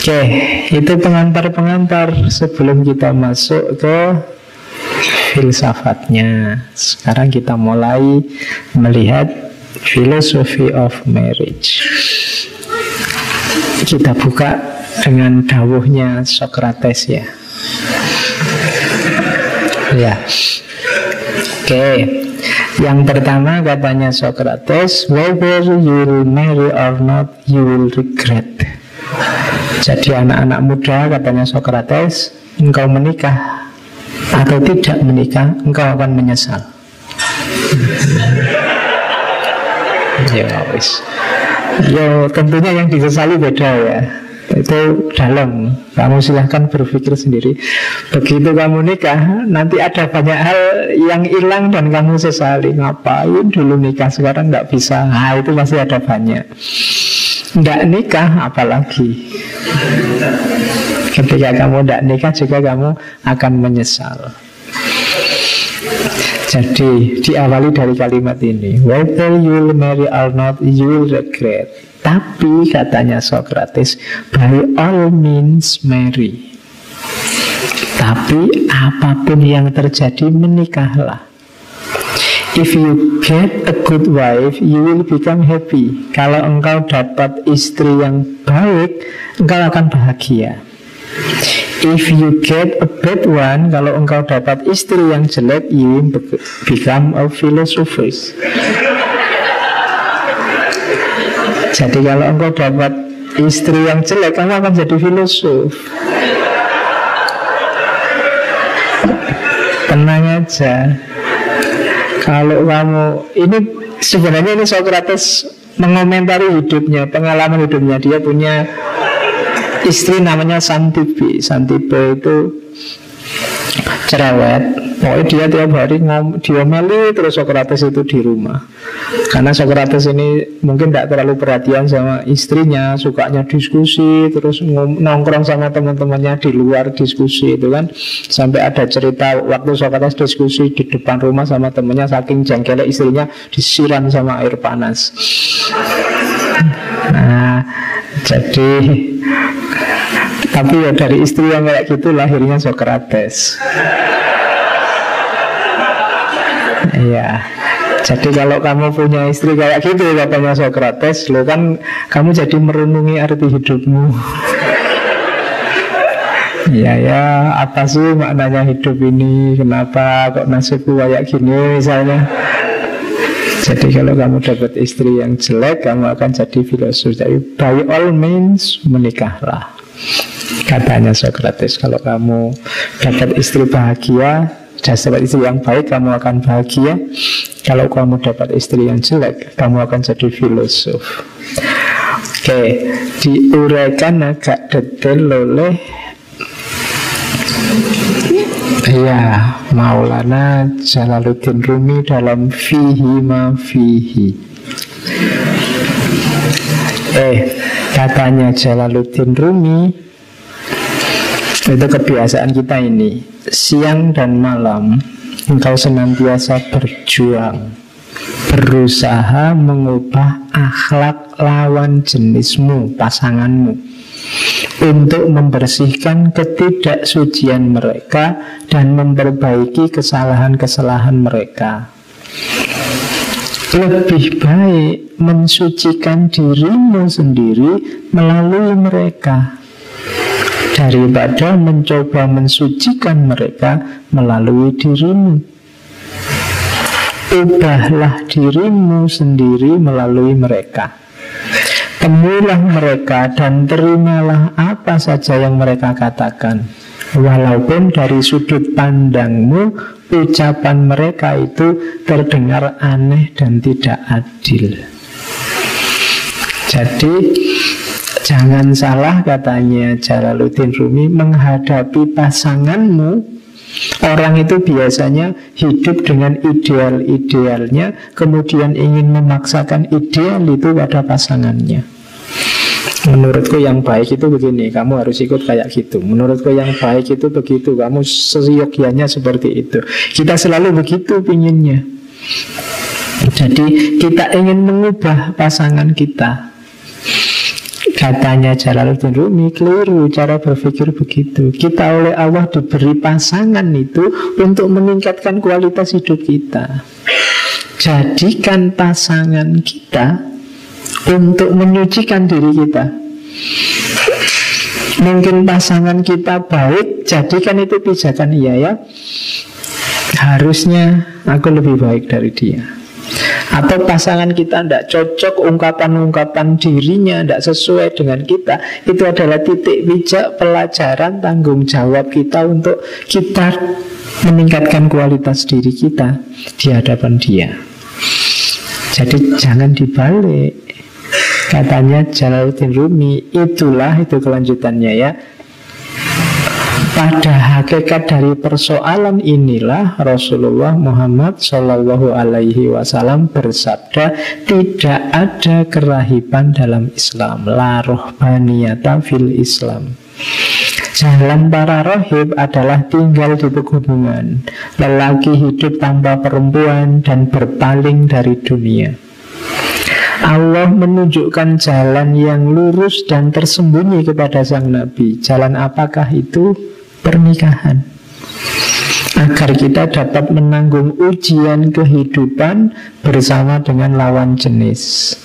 Oke, itu pengantar-pengantar sebelum kita masuk ke filsafatnya. Sekarang kita mulai melihat philosophy of marriage. Kita buka dengan dawuhnya Socrates ya. Ya. Oke. Yang pertama katanya Socrates, whether you will marry or not, you will regret. Jadi anak-anak muda katanya Socrates, engkau menikah atau tidak menikah, engkau akan menyesal. ya wis. Ya tentunya yang disesali beda ya. Itu dalam. Kamu silahkan berpikir sendiri. Begitu kamu nikah, nanti ada banyak hal yang hilang dan kamu sesali. Ngapain dulu nikah sekarang nggak bisa? Nah, itu pasti ada banyak. Nggak nikah, apalagi. Ketika kamu tidak nikah juga kamu akan menyesal. Jadi diawali dari kalimat ini Whether you'll marry or not you'll regret. Tapi katanya Socrates By all means marry. Tapi apa pun yang terjadi menikahlah If you get a good wife, you will become happy. Kalau engkau dapat istri yang baik, engkau akan bahagia. If you get a bad one, kalau engkau dapat istri yang jelek, you become a philosopher. Jadi kalau engkau dapat istri yang jelek, kamu akan jadi filosof. Tenang aja. Kalau kamu ini sebenarnya ini Socrates mengomentari hidupnya, pengalaman hidupnya. Dia punya istri namanya Santipe. Santipe itu cerewet Pokoknya dia tiap hari ngom, diomeli terus Socrates itu di rumah. Karena Socrates ini mungkin tidak terlalu perhatian sama istrinya Sukanya diskusi Terus nongkrong sama teman-temannya di luar diskusi itu kan. Sampai ada cerita waktu Socrates diskusi di depan rumah sama temannya Saking jengkelnya istrinya disiram sama air panas. Nah jadi tapi ya dari istri yang kayak gitu lahirnya Socrates. Iya. Jadi kalau kamu punya istri kayak gitu katanya Socrates, lo kan kamu jadi merenungi arti hidupmu. Iya ya, apa sih maknanya hidup ini? Kenapa kok nasibku kayak gini misalnya? Jadi kalau kamu dapat istri yang jelek, kamu akan jadi filosof. Jadi by all means menikahlah. Katanya Socrates, kalau kamu dapat istri bahagia, dapat istri yang baik, kamu akan bahagia. Kalau kamu dapat istri yang jelek, kamu akan jadi filosof. Oke, diuraikan agak detail oleh Ya, Maulana Jalaluddin Rumi dalam Fihi Ma Fihi. Eh, katanya Jalaluddin Rumi itu kebiasaan kita ini. Siang dan malam Engkau senantiasa berjuang Berusaha mengubah akhlak lawan jenismu, pasanganmu Untuk membersihkan ketidaksucian mereka Dan memperbaiki kesalahan-kesalahan mereka. Lebih baik mensucikan dirimu sendiri melalui mereka daripada mencoba mensucikan mereka melalui dirimu. Ubahlah dirimu sendiri melalui mereka. Temulah mereka dan terimalah apa saja yang mereka katakan. Walaupun dari sudut pandangmu ucapan mereka itu terdengar aneh dan tidak adil. Jadi Jangan salah katanya Jalaluddin Rumi menghadapi pasanganmu. Orang itu biasanya hidup dengan ideal-idealnya Kemudian ingin memaksakan ideal itu pada pasangannya. Menurutku yang baik itu begini Kamu harus ikut kayak gitu. Menurutku yang baik itu begitu Kamu seyogianya seperti itu. Kita selalu begitu pinginnya. Jadi kita ingin mengubah pasangan kita Katanya Jalaluddin Rumi keliru cara berpikir begitu. Kita oleh Allah diberi pasangan itu untuk meningkatkan kualitas hidup kita. Jadikan pasangan kita untuk menyucikan diri kita. Mungkin pasangan kita baik, jadikan itu pijakan iya ya. Harusnya aku lebih baik dari dia. Atau pasangan kita tidak cocok ungkapan-ungkapan dirinya tidak sesuai dengan kita Itu adalah titik bijak pelajaran tanggung jawab kita untuk kita meningkatkan kualitas diri kita di hadapan dia. Jadi jangan dibalik. Katanya Jalaluddin Rumi Itulah itu kelanjutannya ya pada hakikat dari persoalan inilah Rasulullah Muhammad Shallallahu Alaihi Wasallam bersabda tidak ada kerahiban dalam Islam, la rohbaniyata fil Islam. Jalan para rohib adalah tinggal di pegunungan Lelaki hidup tanpa perempuan dan berpaling dari dunia Allah menunjukkan jalan yang lurus dan tersembunyi kepada sang Nabi. Jalan apakah itu? Pernikahan. Agar kita dapat menanggung ujian kehidupan bersama dengan lawan jenis.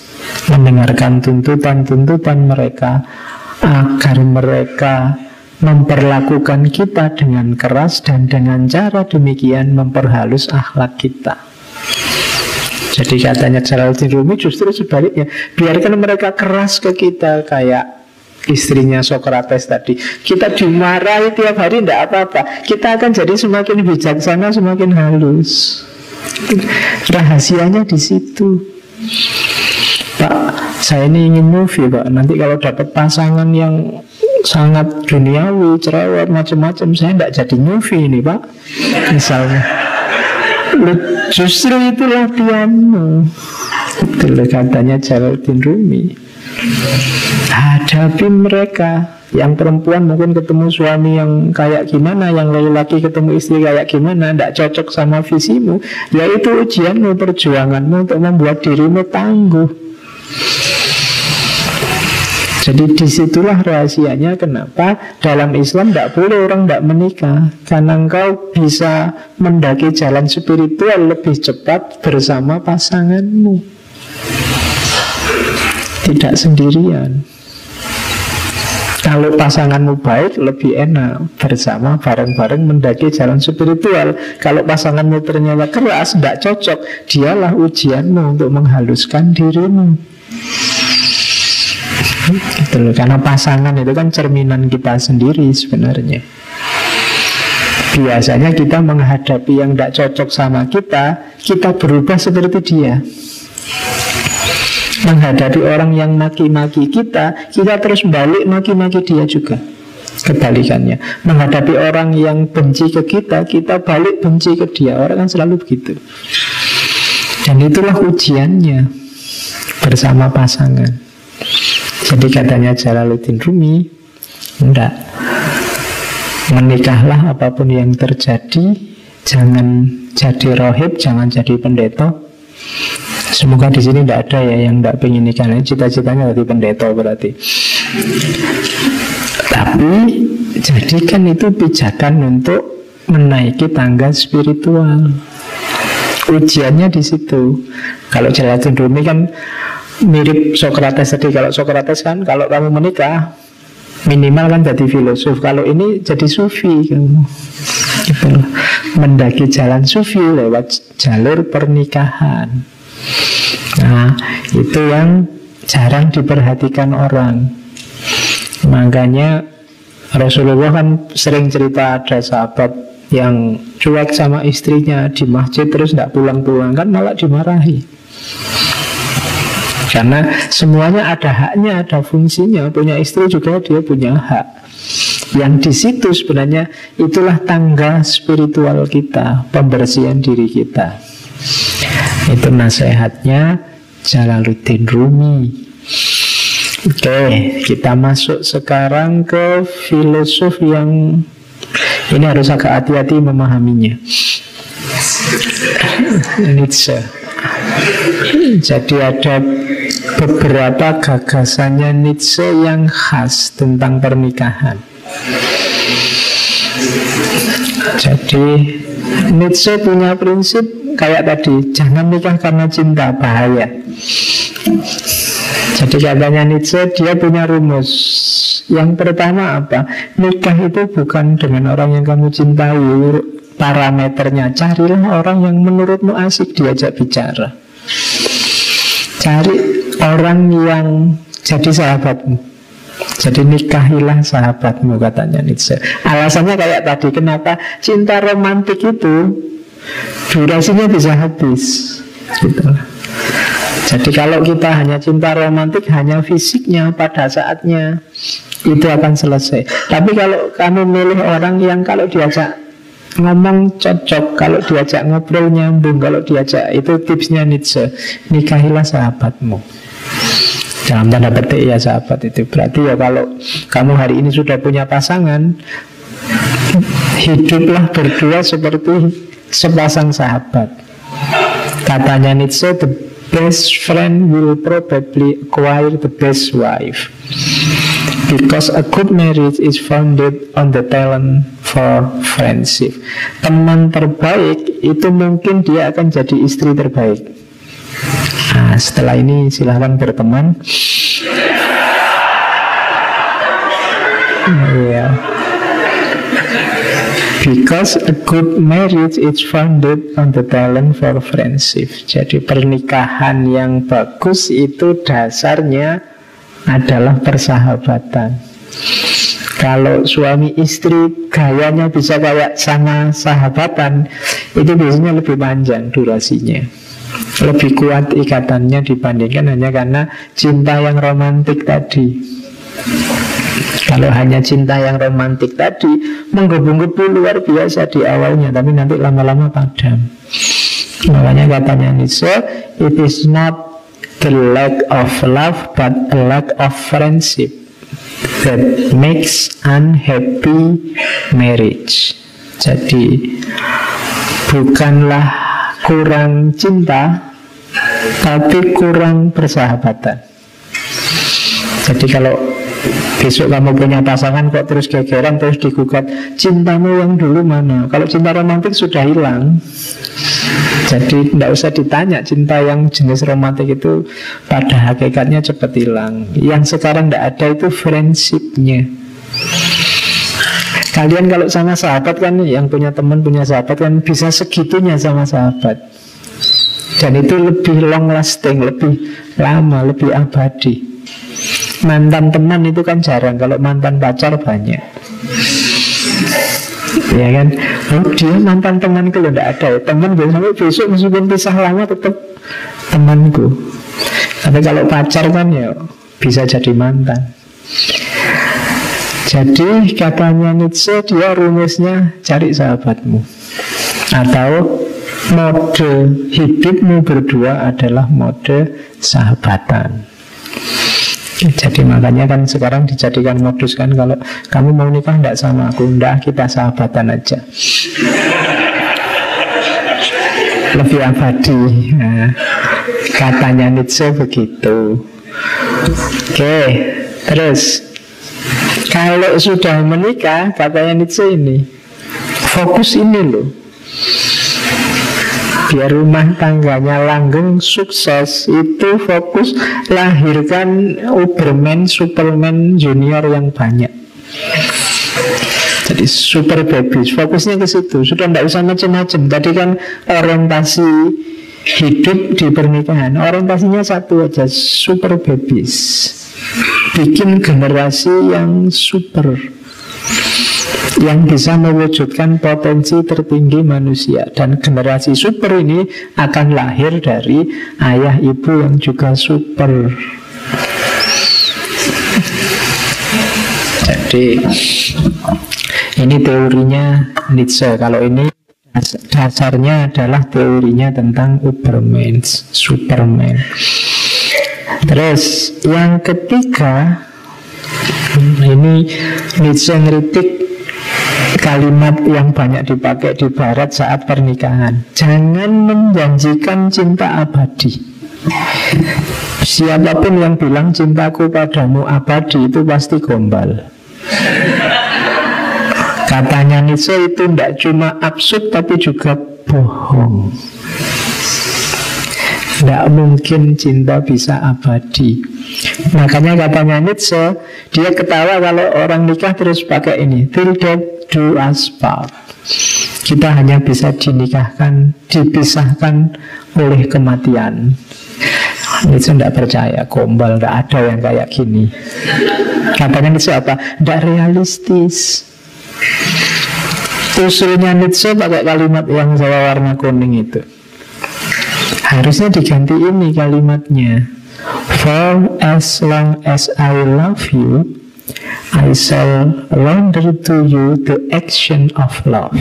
Mendengarkan tuntutan-tuntutan mereka agar mereka memperlakukan kita dengan keras dan dengan cara demikian memperhalus akhlak kita. Jadi katanya Jalaluddin Rumi justru sebaliknya Biarkan mereka keras ke kita kayak istrinya Socrates tadi. Kita dimarahi tiap hari tidak apa-apa. Kita akan jadi semakin bijaksana, semakin halus. Rahasianya di situ. Pak, saya ini ingin movie Pak. Nanti kalau dapat pasangan yang sangat duniawi, cerewet, macam-macam Saya tidak jadi movie ini Pak. Misalnya. Justru itu latihanmu Itu katanya Jalaluddin Rumi Hadapi mereka. Yang perempuan mungkin ketemu suami yang kayak gimana Yang laki-laki ketemu istri kayak gimana Tidak cocok sama visimu. Ya itu ujianmu, perjuanganmu Untuk membuat dirimu tangguh. Jadi di situlah rahasianya kenapa dalam Islam tidak boleh orang tidak menikah. Karena engkau bisa mendaki jalan spiritual lebih cepat bersama pasanganmu Tidak sendirian kalau pasanganmu baik lebih enak bersama bareng-bareng mendaki jalan spiritual. Kalau pasanganmu ternyata keras, tidak cocok, dialah ujianmu untuk menghaluskan dirimu. Gitu loh. Karena pasangan itu kan cerminan kita sendiri sebenarnya. Biasanya kita menghadapi yang tidak cocok sama kita, kita berubah seperti dia. Menghadapi orang yang maki-maki kita, kita terus balik maki-maki dia juga. Kebalikannya, menghadapi orang yang benci ke kita, kita balik benci ke dia. Orang kan selalu begitu. Dan itulah ujiannya bersama pasangan. Jadi katanya Jalaluddin Rumi Enggak Menikahlah apa pun yang terjadi Jangan jadi rohib Jangan jadi pendeta Semoga di sini tidak ada ya yang tidak ingin nikah. Cita-citanya jadi pendeta berarti. Tapi jadikan itu pijakan untuk menaiki tangga spiritual. Ujiannya di situ. Kalau Jalaluddin Rumi kan mirip Socrates tadi kalau Socrates kan kalau kamu menikah minimal kan jadi filosof kalau ini jadi sufi kamu gitu. mendaki jalan sufi lewat jalur pernikahan nah itu yang jarang diperhatikan orang makanya Rasulullah kan sering cerita ada sahabat yang cuek sama istrinya di masjid terus tidak pulang-pulang kan malah dimarahi karena semuanya ada haknya, ada fungsinya. Punya istri juga dia punya hak. Yang di situ sebenarnya itulah tangga spiritual kita, pembersihan diri kita. Itu nasihatnya Jalaluddin Rumi. Oke, kita masuk sekarang ke filosof yang ini harus agak hati-hati memahaminya. Nietzsche. Jadi ada beberapa gagasannya Nietzsche yang khas tentang pernikahan. Jadi Nietzsche punya prinsip kayak tadi, jangan nikah karena cinta, bahaya. Jadi katanya Nietzsche dia punya rumus Yang pertama apa? Nikah itu bukan dengan orang yang kamu cintai Parameternya Carilah orang yang menurutmu asik diajak bicara Cari orang yang jadi sahabatmu. Jadi nikahilah sahabatmu katanya Nietzsche. Alasannya kayak tadi, kenapa cinta romantik itu durasinya bisa habis. Gitu. Jadi kalau kita hanya cinta romantik hanya fisiknya pada saatnya itu akan selesai. Tapi kalau kamu milih orang yang kalau diajak ngomong cocok, kalau diajak ngobrol nyambung, kalau diajak itu tipsnya Nietzsche, nikahilah sahabatmu. Dalam tanda petik ya sahabat itu Berarti ya kalau kamu hari ini sudah punya pasangan Hiduplah berdua seperti sepasang sahabat Katanya Nietzsche The best friend will probably acquire the best wife Because a good marriage is founded on the talent for friendship. Teman terbaik itu mungkin dia akan jadi istri terbaik. Nah, setelah ini silahkan berteman. Yeah. Because a good marriage is founded on the talent for friendship. Jadi pernikahan yang bagus itu dasarnya adalah persahabatan. Kalau suami istri gayanya bisa kayak sama sahabatan, itu biasanya lebih panjang durasinya. Lebih kuat ikatannya dibandingkan hanya karena cinta yang romantik tadi. Kalau hanya cinta yang romantik tadi menggebu-gebu luar biasa di awalnya, tapi nanti lama-lama padam. Makanya katanya Nietzsche, it is not the lack of love but a lack of friendship that makes unhappy marriage. Jadi bukanlah kurang cinta tapi kurang persahabatan. Jadi kalau besok kamu punya pasangan kok terus gegeran terus digugat cintamu yang dulu mana? Kalau cinta romantis sudah hilang, jadi tidak usah ditanya cinta yang jenis romantis itu pada hakikatnya cepat hilang. Yang sekarang tidak ada itu friendshipnya. Kalian kalau sama sahabat kan yang punya teman punya sahabat kan bisa segitunya sama sahabat. Dan itu lebih long lasting, lebih lama, lebih abadi. Mantan teman itu kan jarang, kalau mantan pacar banyak. Ya kan? Oh, dia mantan temanku loh tidak ada. Teman biasanya besok meskipun pisah lama tetap temanku. Tapi kalau pacar kan ya bisa jadi mantan. Jadi katanya Nietzsche dia rumusnya cari sahabatmu. Atau mode hidupmu berdua adalah mode sahabatan jadi makanya kan sekarang dijadikan modus kan Kalau kamu mau nikah enggak sama aku Enggak kita sahabatan aja. Lebih abadi nah, Katanya Nietzsche begitu. Oke Terus. Kalau sudah menikah Katanya Nietzsche ini Fokus ini loh biar rumah tangganya langgeng sukses. Itu fokus lahirkan Uberman, Superman junior yang banyak. Jadi super babies fokusnya ke situ. Sudah tidak usah macam-macam tadi kan orientasi hidup di pernikahan. Orientasinya satu aja super babies. Bikin generasi yang super yang bisa mewujudkan potensi tertinggi manusia dan generasi super ini akan lahir dari ayah ibu yang juga super. Jadi ini teorinya Nietzsche. Kalau ini dasarnya adalah teorinya tentang Uberman, Superman. Terus yang ketiga ini Nietzsche ngeritik kalimat yang banyak dipakai di barat saat pernikahan. Jangan menjanjikan cinta abadi. Siapa pun yang bilang cintaku padamu abadi itu pasti gombal. Katanya Nietzsche itu tidak cuma absurd tapi juga bohong. Tidak mungkin cinta bisa abadi. Makanya katanya Nietzsche, dia ketawa kalau orang nikah terus pakai ini. Till death us part. Kita hanya bisa dinikahkan, dipisahkan oleh kematian. Itu tidak percaya, gombal, tidak ada yang kayak gini. Katanya Nietzsche apa? Tidak realistis. Usulnya Nietzsche pakai kalimat yang Jawa warna kuning itu. Harusnya diganti ini kalimatnya. For as long as I love you, I shall render to you the action of love.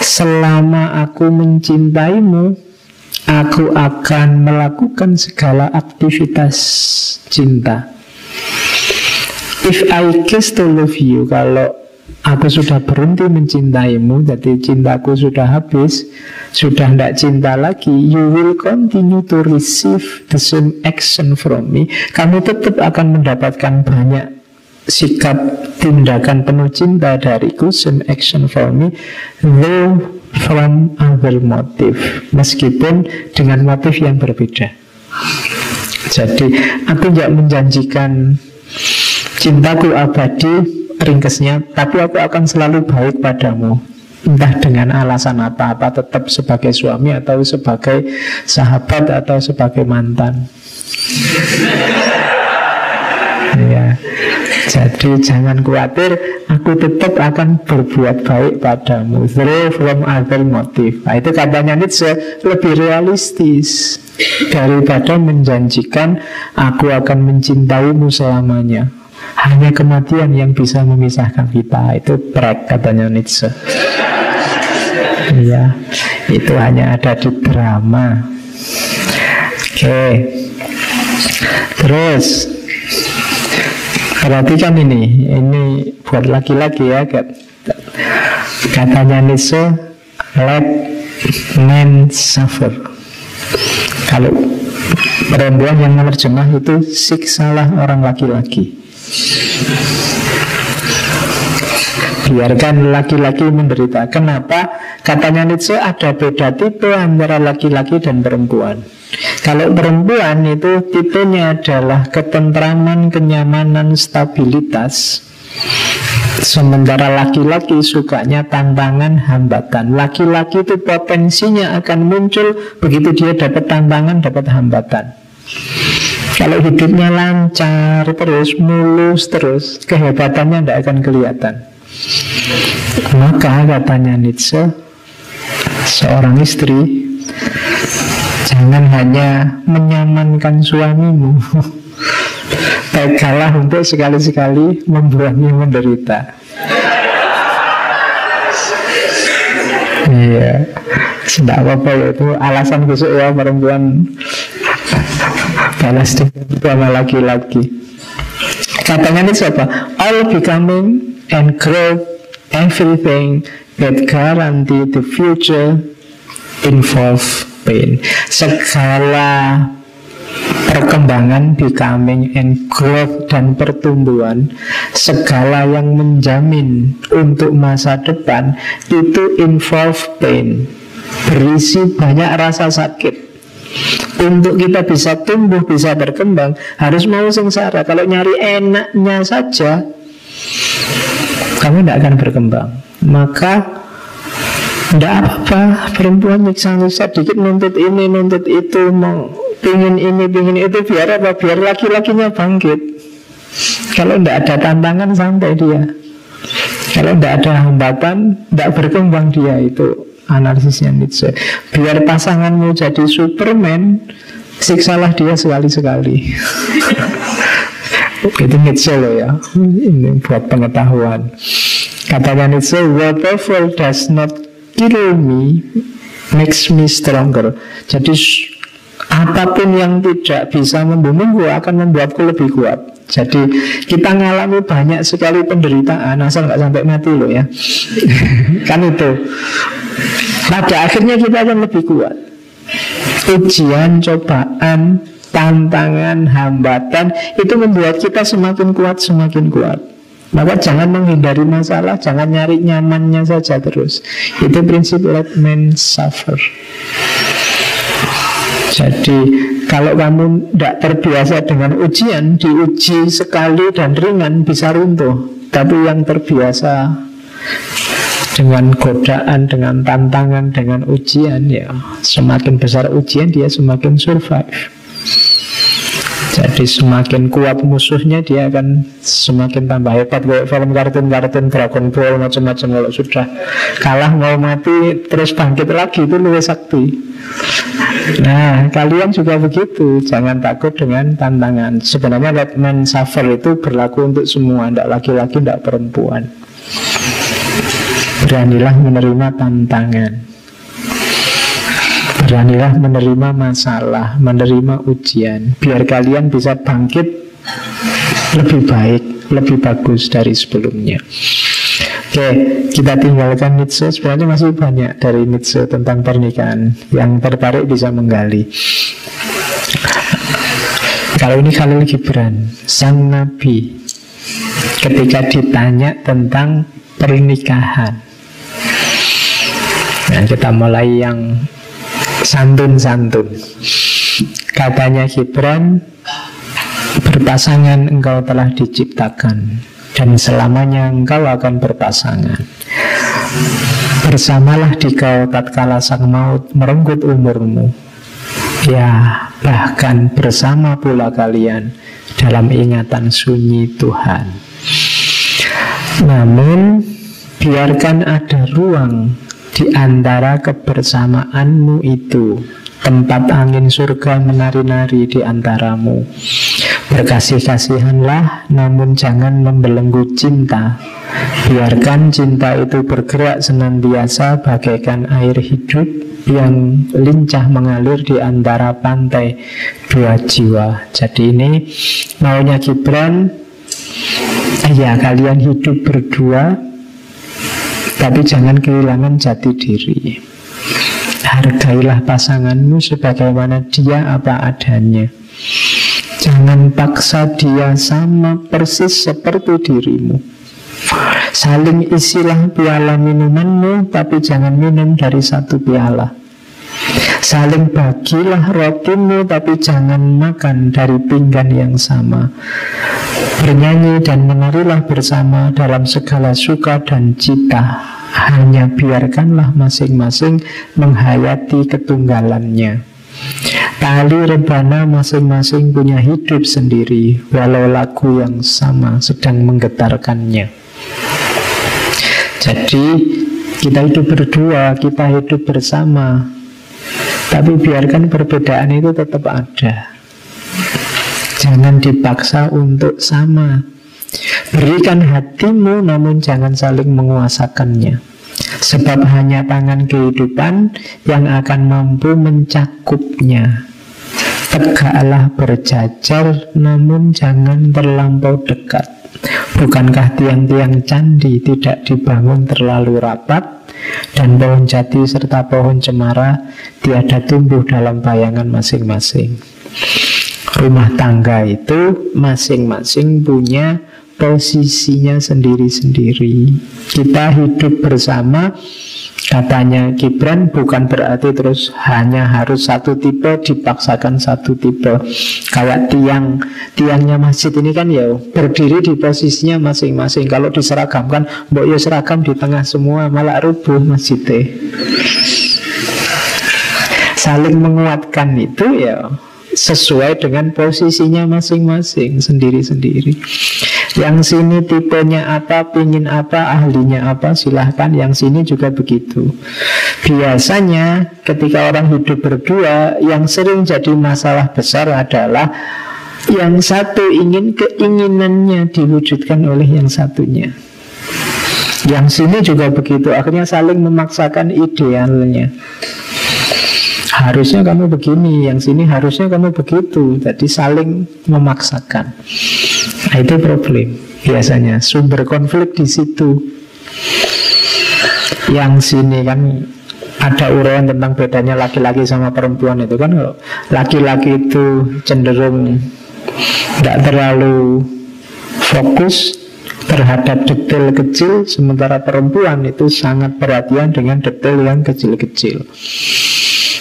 Selama aku mencintaimu, aku akan melakukan segala aktivitas cinta. If I kiss to love you, kalau aku sudah berhenti mencintaimu, jadi cintaku sudah habis, sudah tidak cinta lagi, you will continue to receive the same action from me. Kamu tetap akan mendapatkan banyak sikap tindakan penuh cinta dariku, same action for me, though from other motive, meskipun dengan motif yang berbeda. Jadi aku tidak menjanjikan Cintaku abadi ringkesnya Tapi aku akan selalu baik padamu. Entah dengan alasan apa-apa Tetap sebagai suami atau sebagai sahabat Atau sebagai mantan. Ya jadi jangan khawatir, aku tetap akan berbuat baik padamu. Through from other motive. Nah, itu katanya Nietzsche lebih realistis daripada menjanjikan aku akan mencintaimu selamanya. Hanya kematian yang bisa memisahkan kita Itu prek katanya Nietzsche Iya Itu hanya ada di drama Oke Terus Perhatikan ini Ini buat laki-laki ya Katanya Nietzsche Let men suffer. Kalau perempuan yang menerjemah itu Siksalah orang laki-laki. Biarkan laki-laki menderita. Kenapa? Katanya Nietzsche ada beda tipe antara laki-laki dan perempuan Kalau perempuan itu tipenya adalah ketentraman, kenyamanan, stabilitas. Sementara laki-laki sukanya tantangan, hambatan. Laki-laki itu potensinya akan muncul Begitu dia dapat tantangan, dapat hambatan. Kalau hidupnya lancar terus, mulus terus, kehebatannya tidak akan kelihatan. Maka katanya Nietzsche, seorang istri jangan hanya menyamankan suamimu, baiklah untuk sekali-sekali membuatnya menderita. Iya, tidak apa-apa itu alasan besok ya perempuan. Balas sama laki-laki. Katanya ini siapa? All becoming and grow everything that guarantee the future involve segala perkembangan becoming and growth dan pertumbuhan segala yang menjamin untuk masa depan itu involve pain. Berisi banyak rasa sakit. Untuk kita bisa tumbuh, bisa berkembang Harus mau sengsara. Kalau nyari enaknya saja Kamu tidak akan berkembang. Maka tidak apa-apa Perempuan nyiksa-nyiksa dikit Nuntut ini, nuntut itu mau Pingin ini, pingin itu Biar apa? Biar laki-lakinya bangkit Kalau tidak ada tantangan Sampai dia Kalau tidak ada hambatan Tidak berkembang dia itu analisisnya Nietzsche. Biar pasanganmu jadi Superman, siksalah dia sekali-sekali. Itu Nietzsche loh ya. Ini buat pengetahuan. Katanya Nietzsche, whatever does not kill me makes me stronger. Jadi apa pun yang tidak bisa membunuhku akan membuatku lebih kuat. Jadi kita ngalami banyak sekali penderitaan asal nggak sampai mati loh ya. kan itu. Pada akhirnya kita akan lebih kuat. Ujian, cobaan, tantangan, hambatan itu membuat kita semakin kuat, semakin kuat. Maka jangan menghindari masalah, jangan nyari nyamannya saja terus. Itu prinsip let men suffer. Jadi kalau kamu tidak terbiasa dengan ujian, diuji sekali dan ringan bisa runtuh. Tapi yang terbiasa dengan godaan, dengan tantangan, dengan ujian ya semakin besar ujian dia semakin survive. Jadi semakin kuat musuhnya dia akan semakin tambah hebat kayak film kartun-kartun Dragon Ball macam-macam kalau sudah kalah mau mati terus bangkit lagi itu lebih sakti. Nah kalian juga begitu jangan takut dengan tantangan. Sebenarnya Batman Suffer itu berlaku untuk semua, tidak laki-laki, tidak perempuan. Beranilah menerima tantangan Beranilah menerima masalah, menerima ujian Biar kalian bisa bangkit lebih baik, lebih bagus dari sebelumnya Oke, kita tinggalkan Nietzsche. Sebenarnya masih banyak dari Nietzsche tentang pernikahan. Yang tertarik bisa menggali. Kalau ini Khalil Gibran, sang nabi, ketika ditanya tentang pernikahan. Nah, kita mulai yang santun-santun. Katanya Gibran, berpasangan engkau telah diciptakan dan selamanya engkau akan berpasangan. Bersamalah di kau tatkala sang maut merenggut umurmu. Ya, bahkan bersama pula kalian dalam ingatan sunyi Tuhan. Namun, biarkan ada ruang di antara kebersamaanmu itu Tempat angin surga menari-nari di antaramu Berkasih-kasihanlah namun jangan membelenggu cinta Biarkan cinta itu bergerak senantiasa bagaikan air hidup yang lincah mengalir di antara pantai dua jiwa. Jadi ini maunya Gibran, ya kalian hidup berdua, tapi jangan kehilangan jati diri. Hargailah pasanganmu sebagaimana dia apa adanya. Jangan paksa dia sama persis seperti dirimu. Saling isilah piala minumanmu, tapi jangan minum dari satu piala. Saling bagilah rotimu, tapi jangan makan dari pinggan yang sama. Bernyanyi dan menarilah bersama dalam segala suka dan cita. Hanya biarkanlah masing-masing menghayati ketunggalannya. Tali rebana masing-masing punya hidup sendiri, walau lagu yang sama sedang menggetarkannya. Jadi kita hidup berdua, kita hidup bersama, tapi biarkan perbedaan itu tetap ada. Jangan dipaksa untuk sama. Berikan hatimu namun jangan saling menguasakannya Sebab hanya tangan kehidupan yang akan mampu mencakupnya Tegaklah berjajar namun jangan terlampau dekat Bukankah tiang-tiang candi tidak dibangun terlalu rapat Dan pohon jati serta pohon cemara tiada tumbuh dalam bayangan masing-masing Rumah tangga itu masing-masing punya posisinya sendiri-sendiri. Kita hidup bersama Katanya Gibran bukan berarti terus hanya harus satu tipe dipaksakan satu tipe. Kayak tiang tiangnya masjid ini kan ya berdiri di posisinya masing-masing. Kalau diseragamkan, mbok ya seragam di tengah semua malah rubuh masjidnya. Saling menguatkan itu ya sesuai dengan posisinya masing-masing sendiri-sendiri. Yang sini tipenya apa, pingin apa, ahlinya apa, silahkan. Yang sini juga begitu. Biasanya ketika orang hidup berdua, yang sering jadi masalah besar adalah yang satu ingin keinginannya diwujudkan oleh yang satunya. Yang sini juga begitu, akhirnya saling memaksakan idealnya. Harusnya kamu begini, yang sini harusnya kamu begitu. Jadi saling memaksakan. Nah, itu problem biasanya sumber konflik di situ. Yang sini kan ada uraian tentang bedanya laki-laki sama perempuan itu kan kalau laki-laki itu cenderung tidak terlalu fokus terhadap detail kecil sementara perempuan itu sangat perhatian dengan detail yang kecil-kecil.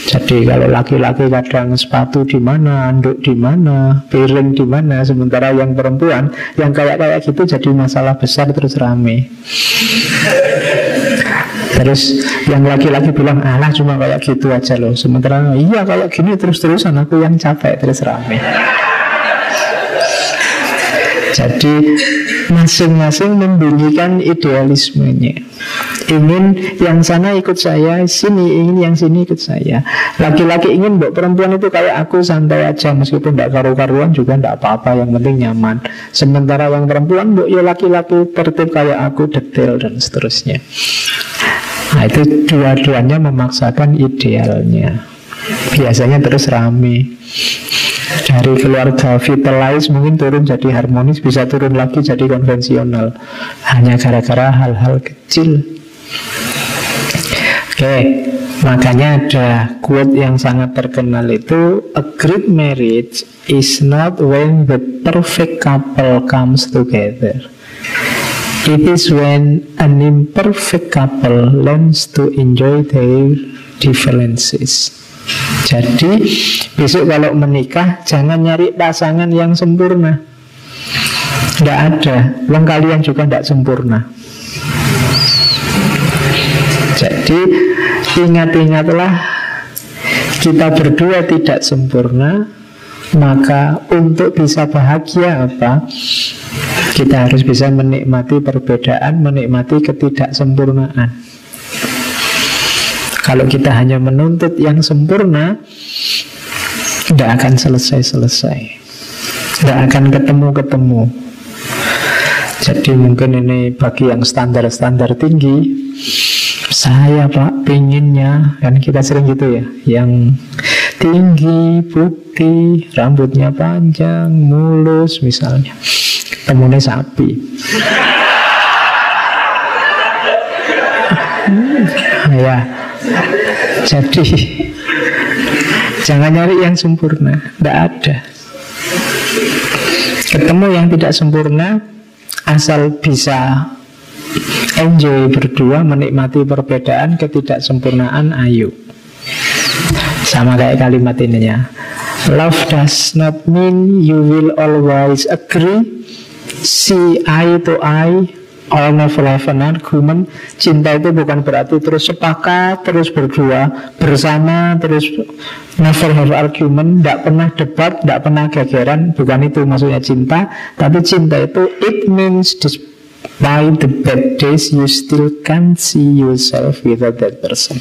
Jadi kalau laki-laki kadang sepatu di mana, anduk di mana, piring di mana, sementara yang perempuan yang kayak kayak gitu jadi masalah besar terus rame. Terus yang laki-laki bilang alah cuma kayak gitu aja loh Sementara iya kalau gini terus-terusan aku yang capek terus rame Jadi masing-masing membunyikan idealismenya ingin yang sana ikut saya, sini ingin yang sini ikut saya. Laki-laki ingin mbok perempuan itu kayak aku santai aja meskipun tidak karu-karuan juga tidak apa-apa, yang penting nyaman. Sementara yang perempuan mbok ya laki-laki tertib kayak aku detail dan seterusnya. Nah itu dua-duanya memaksakan idealnya. biasanya terus rame dari keluarga vitalize mungkin turun jadi harmonis bisa turun lagi jadi konvensional. Hanya gara-gara hal-hal kecil. Oke makanya ada quote yang sangat terkenal itu a great marriage is not when the perfect couple comes together. It is when an imperfect couple learns to enjoy their differences. Jadi besok kalau menikah jangan nyari pasangan yang sempurna. Tidak ada. Wong kalian juga tidak sempurna. Jadi ingat-ingatlah kita berdua tidak sempurna, maka untuk bisa bahagia apa? Kita harus bisa menikmati perbedaan, menikmati ketidaksempurnaan. Kalau kita hanya menuntut yang sempurna, tidak akan selesai-selesai. Tidak akan ketemu-ketemu. Jadi mungkin ini bagi yang standar-standar tinggi, saya pak pinginnya kan kita sering gitu ya yang tinggi putih rambutnya panjang mulus misalnya temunya sapi ya jadi jangan nyari yang sempurna. Tidak ada. Ketemu yang tidak sempurna asal bisa Enjoy berdua menikmati perbedaan ketidaksempurnaan ayu Sama kayak kalimat ininya. Love does not mean you will always agree. See eye to eye All have an argument. Cinta itu bukan berarti terus sepakat Terus berdua Bersama Terus never have argument. Tidak pernah debat Tidak pernah gegeran. Bukan itu maksudnya cinta. Tapi cinta itu It means By the bad days you still can't see yourself without that person.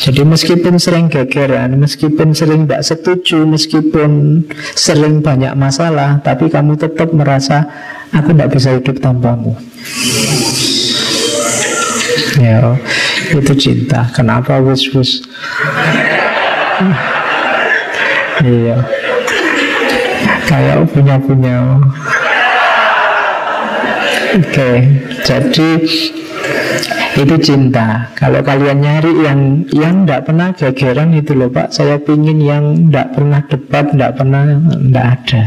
Jadi meskipun sering gegeran, meskipun sering tidak setuju, meskipun sering banyak masalah, tapi kamu tetap merasa aku tidak bisa hidup tanpamu. Ya, itu cinta. Kenapa wus wus? Iya, kayak punya punya. Oke, okay. jadi itu cinta. Kalau kalian nyari yang yang tidak pernah gegeran itu loh Pak, saya pingin yang tidak pernah debat, tidak pernah, tidak ada.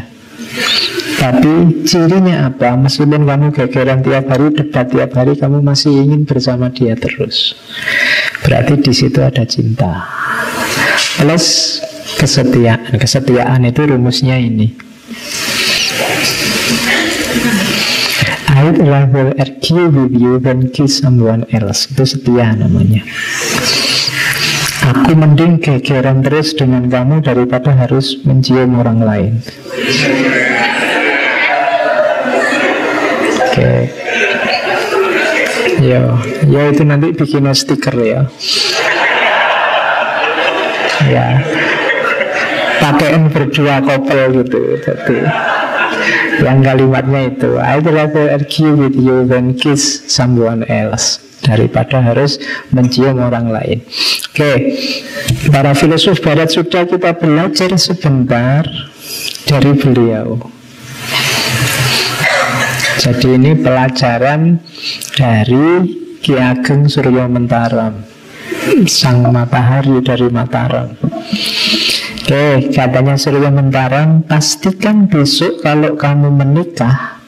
Tapi cirinya apa? Meskipun kamu gegeran tiap hari, debat tiap hari, kamu masih ingin bersama dia terus. Berarti di situ ada cinta. Plus kesetiaan. Kesetiaan itu rumusnya ini. I'd rather argue with you than kiss someone else Itu setia namanya Aku mending gegeran terus dengan kamu daripada harus mencium orang lain Oke. Yo, ya itu nanti bikin stiker ya Ya Pakaian berdua couple gitu Jadi yang kalimatnya itu I'd rather argue with you than kiss someone else Daripada harus mencium orang lain Oke okay. Para filosof barat sudah kita belajar sebentar Dari beliau Jadi ini pelajaran dari Ki Ageng Suryo Mentaram Sang matahari dari Mataram Oke, katanya Surya Mentarang, pastikan besok kalau kamu menikah,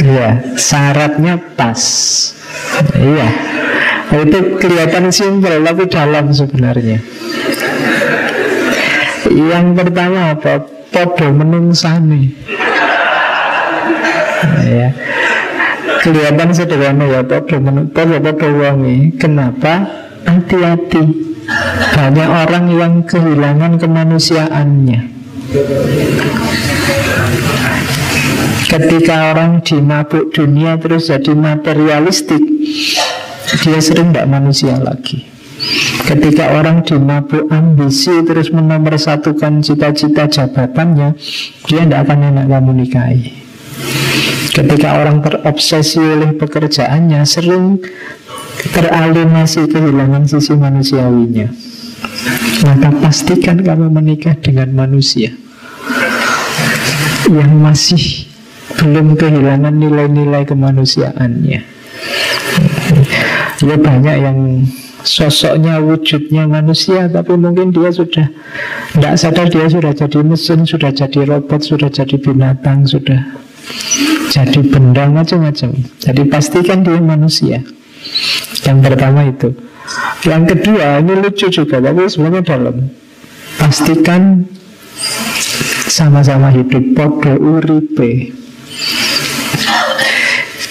Iya, syaratnya pas. Iya, itu kelihatan simpel tapi dalam sebenarnya. Yang pertama apa? Podo menungsani. Ya. Kelihatan sederhana ya podo menung, podo podo. Kenapa? Hati-hati banyak orang yang kehilangan kemanusiaannya Ketika orang di mabuk dunia terus jadi materialistik Dia sering tidak manusia lagi Ketika orang di mabuk ambisi terus menomorsatukan cita-cita jabatannya Dia tidak akan enak kamu nikahi Ketika orang terobsesi oleh pekerjaannya Sering teralienasi kehilangan sisi manusiawinya. Maka pastikan kamu menikah dengan manusia Yang masih belum kehilangan nilai-nilai kemanusiaannya Ya banyak yang sosoknya, wujudnya manusia Tapi mungkin dia sudah Tidak sadar dia sudah jadi mesin Sudah jadi robot, sudah jadi binatang Sudah jadi benda macam-macam. Jadi pastikan dia manusia. Yang pertama itu. Yang kedua, ini lucu juga Tapi sebenarnya dalam. Pastikan sama-sama hidup. Podo uripe.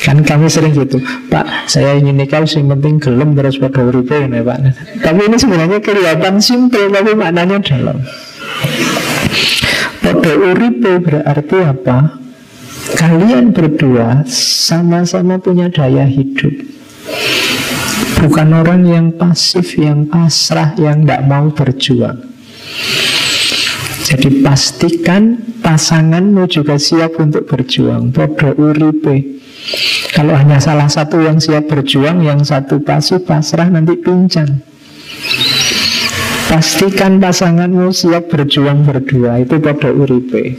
Kan kami sering gitu Pak, saya ingin nikah Yang penting gelem terus pada uripe ya, Pak. Tapi ini sebenarnya kelihatan simpel Tapi maknanya dalam. Pada uripe berarti apa? Kalian berdua sama-sama punya daya hidup. Bukan orang yang pasif, yang pasrah, yang tidak mau berjuang. Jadi pastikan pasanganmu juga siap untuk berjuang. Podo uripe. Kalau hanya salah satu yang siap berjuang, yang satu pasif pasrah nanti pincang. Pastikan pasanganmu siap berjuang berdua. Itu pada uripe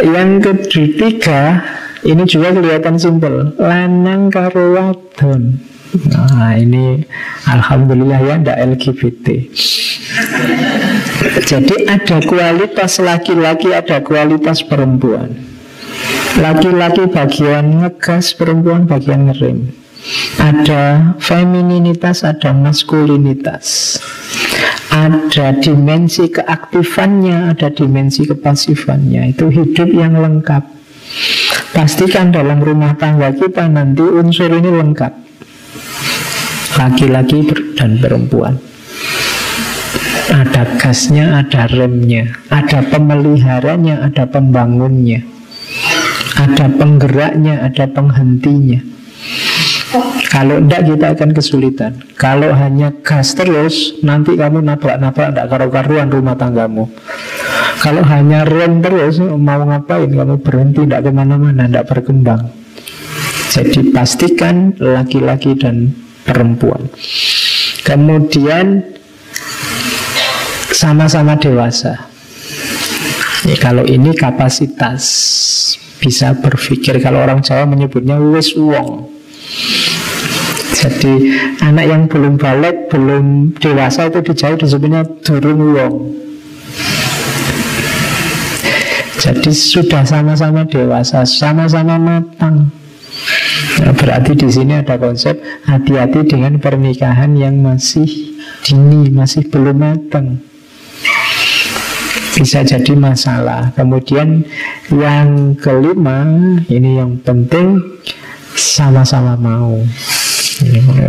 Yang ketiga Ini juga kelihatan simpel Lanang karo wadon Nah ini Alhamdulillah ya ndak LGBT Jadi ada kualitas laki-laki Ada kualitas perempuan Laki-laki bagian ngegas, perempuan bagian ngerem. Ada femininitas, ada maskulinitas. Ada dimensi keaktifannya, ada dimensi kepasifannya. Itu hidup yang lengkap. Pastikan dalam rumah tangga kita nanti unsur ini lengkap. Laki-laki dan perempuan. Ada gasnya, ada remnya, ada pemeliharanya, ada pembangunnya. Ada penggeraknya, ada penghentinya. Kalau tidak kita akan kesulitan. Kalau hanya gas terus Nanti kamu nabrak-nabrak Tidak karu-karuan rumah tanggamu. Kalau hanya rem terus Mau ngapain kamu berhenti Tidak ke mana-mana Tidak berkembang. Jadi pastikan Laki-laki dan perempuan. Kemudian Sama-sama dewasa. Ya, Kalau ini kapasitas. Bisa berpikir kalau orang Jawa menyebutnya wis wong jadi anak yang belum balik belum dewasa itu di Jawa disebutnya durung wong jadi sudah sama-sama dewasa sama-sama matang nah, berarti di sini ada konsep hati-hati dengan pernikahan yang masih dini masih belum matang bisa jadi masalah. Kemudian yang kelima, ini yang penting sama-sama mau.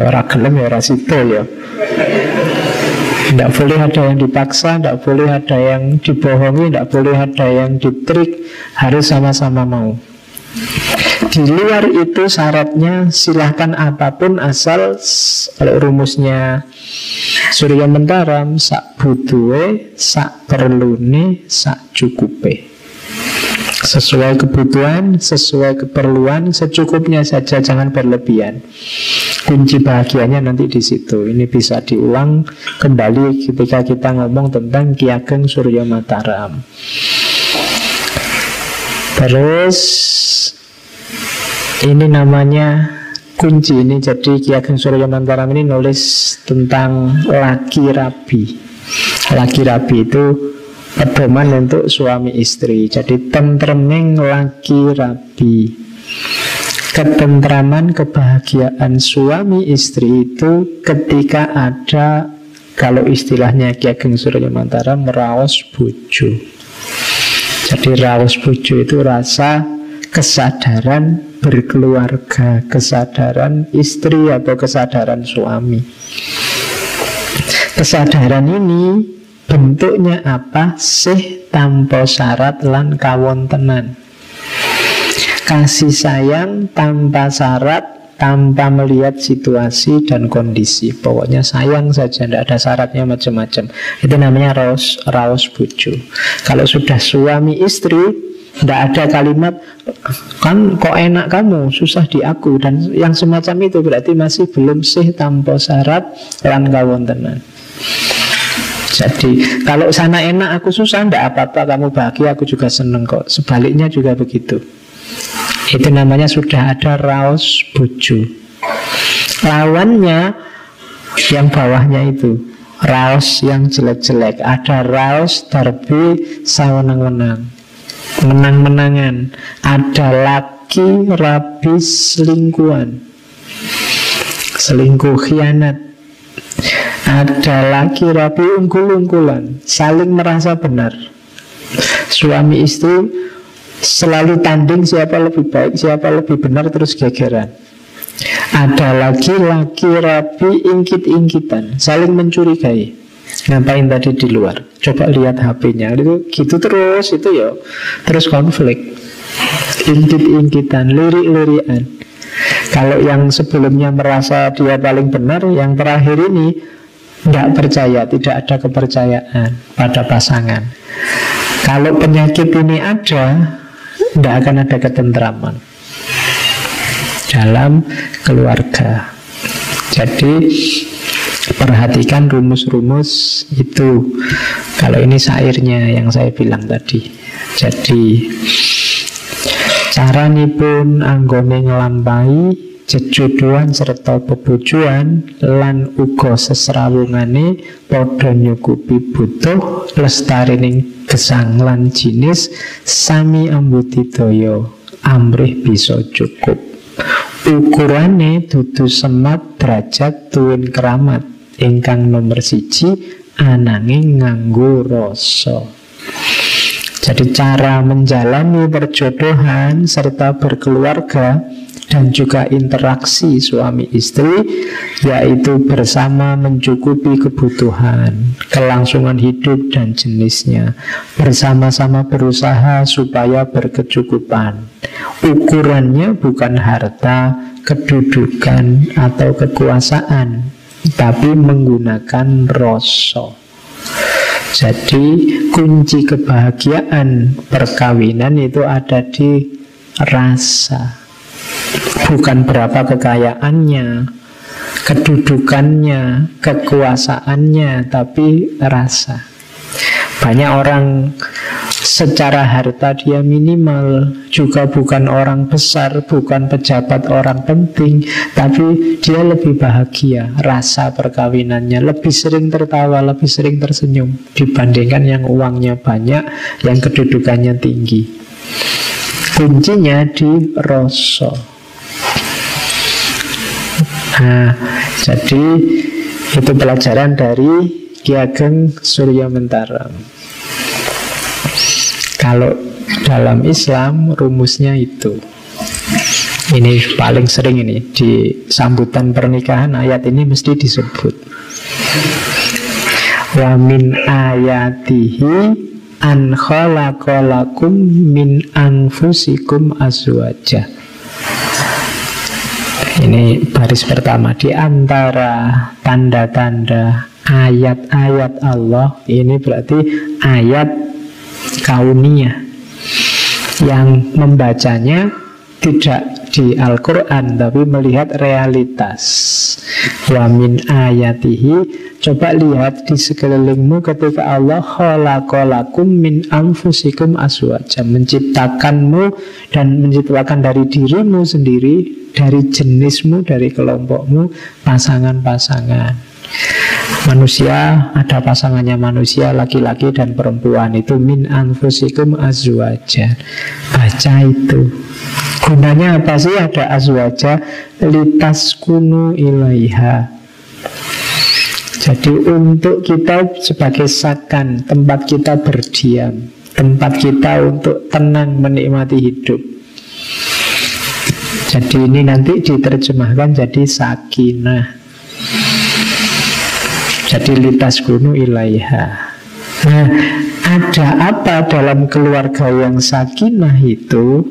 Orang gelem ya orang ya. Tidak boleh ada yang dipaksa, tidak boleh ada yang dibohongi, tidak boleh ada yang ditrik, harus sama-sama mau. Di luar itu syaratnya silahkan apa pun asal kalau rumusnya Surya mentaram sak butuhe, sak perlune, sak cukupe. Sesuai kebutuhan, sesuai keperluan, secukupnya saja, jangan berlebihan. Kunci bahagianya nanti di situ. Ini bisa diulang kembali ketika kita ngomong tentang Ki Ageng Surya Mataram. Terus ini namanya kunci ini jadi Ki Ageng Surya Mantaram ini nulis tentang laki rabi. Laki rabi itu pedoman untuk suami istri. Jadi tentreming laki rabi. Ketentraman kebahagiaan suami istri itu ketika ada kalau istilahnya Ki Ageng Surya Mantaram meraos bojo. Jadi raos bojo itu rasa kesadaran berkeluarga, kesadaran istri atau kesadaran suami. Kesadaran ini bentuknya apa? Sih tanpa syarat lan kawontenan. Kasih sayang tanpa syarat, tanpa melihat situasi dan kondisi. Pokoknya sayang saja, tidak ada syaratnya macam-macam. Itu namanya raus raus bucu. Kalau sudah suami istri, Tidak ada kalimat kan kok enak kamu susah di aku dan yang semacam itu berarti masih belum sih tanpa syarat lan kawontenan. Jadi kalau sana enak aku susah Tidak apa-apa kamu bahagia aku juga seneng kok. Sebaliknya juga begitu. Itu namanya sudah ada raos buju. Lawannya Yang bawahnya itu Raos yang jelek-jelek. Ada raos darbi sawenang-wenang. Menang-menangan. Ada laki rabi selingkuhan. Selingkuh khianat ada lagi rapi ungkul-ungkulan Saling merasa benar. Suami istri selalu tanding siapa lebih baik Siapa lebih benar terus gegeran. Ada lagi laki rapi ingkit-ingkitan Saling mencurigai. Ngapain tadi di luar? Coba lihat HP-nya itu Gitu terus itu ya. Terus konflik. Ingkit-ingkitan Lirik-lirian Kalau yang sebelumnya merasa dia paling benar Yang terakhir ini tidak percaya, tidak ada kepercayaan pada pasangan. Kalau penyakit ini ada, tidak akan ada ketentraman dalam keluarga. Jadi perhatikan rumus-rumus itu. Kalau ini sairnya yang saya bilang tadi. Jadi cara pun anggone ngelampai jejuduan serta bebujuan lan uga sesrawungane padha nyukupi butuh lestarining gesang lan jinis sami ambudidaya amrih bisa cukup. Ukurane dudu semat derajat tuwin keramat. Ingkang nomor siji ananging nganggo rasa. Jadi cara menjalani perjodohan serta berkeluarga dan juga interaksi suami istri yaitu bersama mencukupi kebutuhan, kelangsungan hidup dan jenisnya, bersama-sama berusaha supaya berkecukupan. Ukurannya bukan harta, kedudukan atau kekuasaan, tapi menggunakan rasa. Jadi kunci kebahagiaan perkawinan itu ada di rasa bukan berapa kekayaannya, kedudukannya, kekuasaannya, tapi rasa. Banyak orang secara harta dia minimal, juga bukan orang besar, bukan pejabat orang penting, tapi dia lebih bahagia. Rasa perkawinannya lebih sering tertawa, lebih sering tersenyum dibandingkan yang uangnya banyak, yang kedudukannya tinggi. Kuncinya di rosok. Nah, jadi itu pelajaran dari Ki Ageng Surya Mentaram. Kalau dalam Islam rumusnya itu. Ini paling sering ini di sambutan pernikahan ayat ini mesti disebut. Wa min ayatihi an khalaqalakum min anfusikum azwaja. Ini baris pertama di antara tanda-tanda ayat-ayat Allah ini berarti ayat kaunia yang membacanya tidak di Al-Quran tapi melihat realitas wa min ayatihi Coba lihat di sekelilingmu ketika Allah khalaqalakum min anfusikum aswaja menciptakanmu dan menciptakan dari dirimu sendiri, dari jenismu, dari kelompokmu pasangan-pasangan. Manusia ada pasangannya manusia laki-laki dan perempuan itu min anfusikum azwaja. Baca itu. Gunanya apa sih ada azwaja litas kunu ilaiha jadi untuk kita sebagai sakan, tempat kita berdiam, tempat kita untuk tenang menikmati hidup. Jadi ini nanti diterjemahkan jadi sakinah. Jadi litas gunung ilaiha. Nah, ada apa dalam keluarga yang sakinah itu?